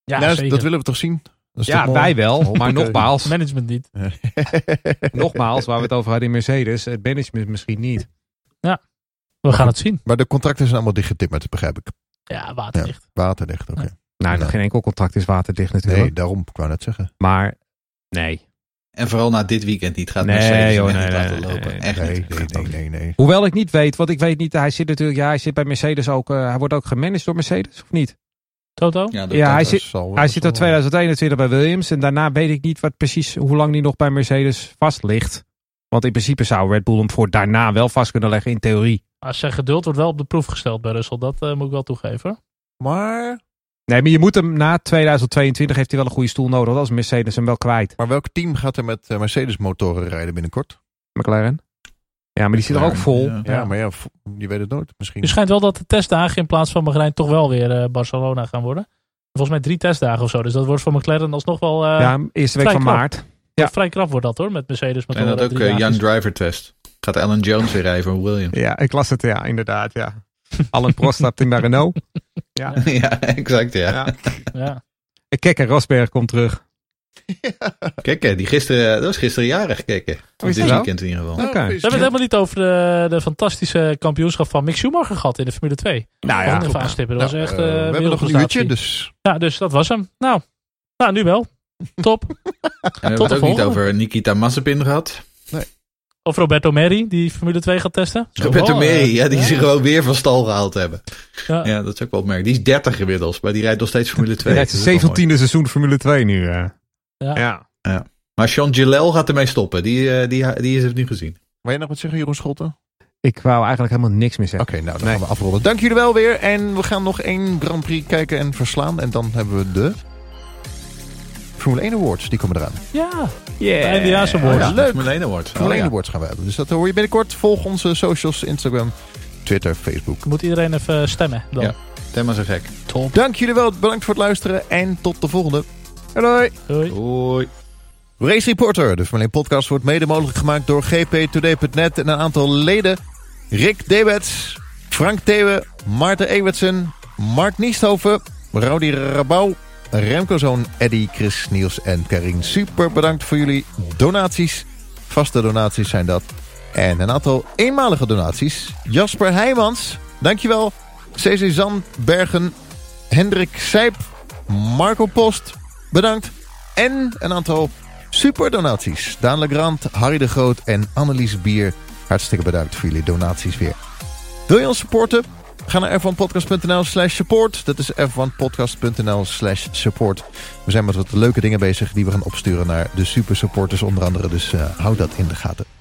Ja, Nou, zeker. dat willen we toch zien? Ja, wij wel. Maar nogmaals, Management niet. nogmaals, waar we het over hadden in Mercedes, het management misschien niet. We gaan het zien. Maar de contracten zijn allemaal dichtgetimmerd, begrijp ik. Ja, waterdicht. Waterdicht, oké. Nou, Ja. geen enkel contract is waterdicht natuurlijk. Nee, daarom, ik wou net zeggen. Maar nee. En vooral na dit weekend niet gaat Nee, Mercedes joh, nee, niet nee, laten nee, lopen. nee, echt Nee, niet. nee, Gaat nee, ook nee, nee. Hoewel ik niet weet, want ik weet niet, hij zit natuurlijk, ja, hij zit bij Mercedes ook, eh, hij wordt ook gemanaged door Mercedes, of niet? Toto? Ja, dat Ja, hij Dat zit, wel hij zit tot 2021 bij Williams en daarna weet ik niet wat precies, hoe lang hij nog bij Mercedes vast ligt. Want in principe zou Red Bull hem voor daarna wel vast kunnen leggen, in theorie. Als zijn geduld wordt wel op de proef gesteld bij Russell. Dat eh, moet ik wel toegeven. Maar, Nee, maar je moet hem na 2022 heeft hij wel een goede stoel nodig, want als Mercedes hem wel kwijt. maar welk team gaat er met eh, Mercedes motoren rijden binnenkort? McLaren. Ja, maar die zit er ook vol. Ja. Ja, maar ja, je weet het nooit. Misschien. Er schijnt wel dat de testdagen in plaats van Bahrein toch wel weer eh, Barcelona gaan worden. Volgens mij drie testdagen of zo. Dus dat wordt voor McLaren alsnog wel eh, Ja, eerste week van maart. ja. vrij krap wordt dat hoor. Met Mercedes. Met En dat ook eh, Young Driver Test. Gaat Alan Jones weer rijden voor Williams. Ja, ik las het, ja, inderdaad, ja. Alan Prost stapt in bij Renault. Ja. ja, exact ja. ja. Ja. En Keke Rosberg komt terug. Kijk, die gisteren, dat was gisteren jarig. Oh, is dit zo? weekend in ieder geval. Oké. We hebben het helemaal niet over de, de fantastische kampioenschap van Mick Schumacher gehad in de Formule 2. Nou Ja, ja, even aanstippen. Dat Nou, was echt eh, eh we hebben nog een uurtje, dus Ja, dus dat was hem. Nou, nou nu wel. Top. En we Tot hebben het ook niet over Nikita Mazepin gehad. Of Roberto Meri, die Formule 2 gaat testen. Roberto eh, Meri, ja, die ze gewoon weer van stal gehaald hebben. Ja. Ja, dat is ook wel opmerkelijk. Die is 30 inmiddels, maar die rijdt nog steeds Formule 2. Hij rijdt Dat zijn is wel mooi. 17e seizoen Formule 2 nu. eh. Ja. ja. Maar Sean Gillel gaat ermee stoppen. Die, eh, die, die is het nu gezien. Wil je nog wat zeggen, Jeroen Scholten? Ik wou eigenlijk helemaal niks meer Oké, zeggen. nou dan Nee. gaan we afronden. Dank jullie wel weer. En we gaan nog één Grand Prix kijken en verslaan. En dan hebben we de Formule 1 Awards. Die komen eraan. Ja, Yeah. de Eindejaars Awards. Ja, leuk. Formule 1 Award. Formule Oh, 1 ja. Awards gaan we hebben. Dus dat hoor je binnenkort. Volg onze socials, Instagram, Twitter, Facebook. Moet iedereen even stemmen dan. Ja. Stem maar zo gek. Top. Dank jullie wel. Bedankt voor het luisteren. En tot de volgende. Hoi. Doei. Hoi. Race Reporter, de Formule 1 podcast, wordt mede mogelijk gemaakt door gptoday.net en een aantal leden. Rick Debets, Frank Thewe, Maarten Ewertsen, Mark Niesthoven, Rowdy Rabouw, Remco Zoon, Eddy, Chris Niels en Karin. Super bedankt voor jullie donaties. Vaste donaties zijn dat. En een aantal eenmalige donaties. Jasper Heijmans, dankjewel. CC Zandbergen, Hendrik Sijp, Marco Post, bedankt. En een aantal super donaties. Daan Legrand, Harry de Groot en Annelies Bier. Hartstikke bedankt voor jullie donaties weer. Wil je ons supporten? Ga naar f1podcast.nl slash support. Dat is f1podcast.nl slash support. We zijn met wat leuke dingen bezig die we gaan opsturen naar de super supporters onder andere. Dus eh, hou dat in de gaten.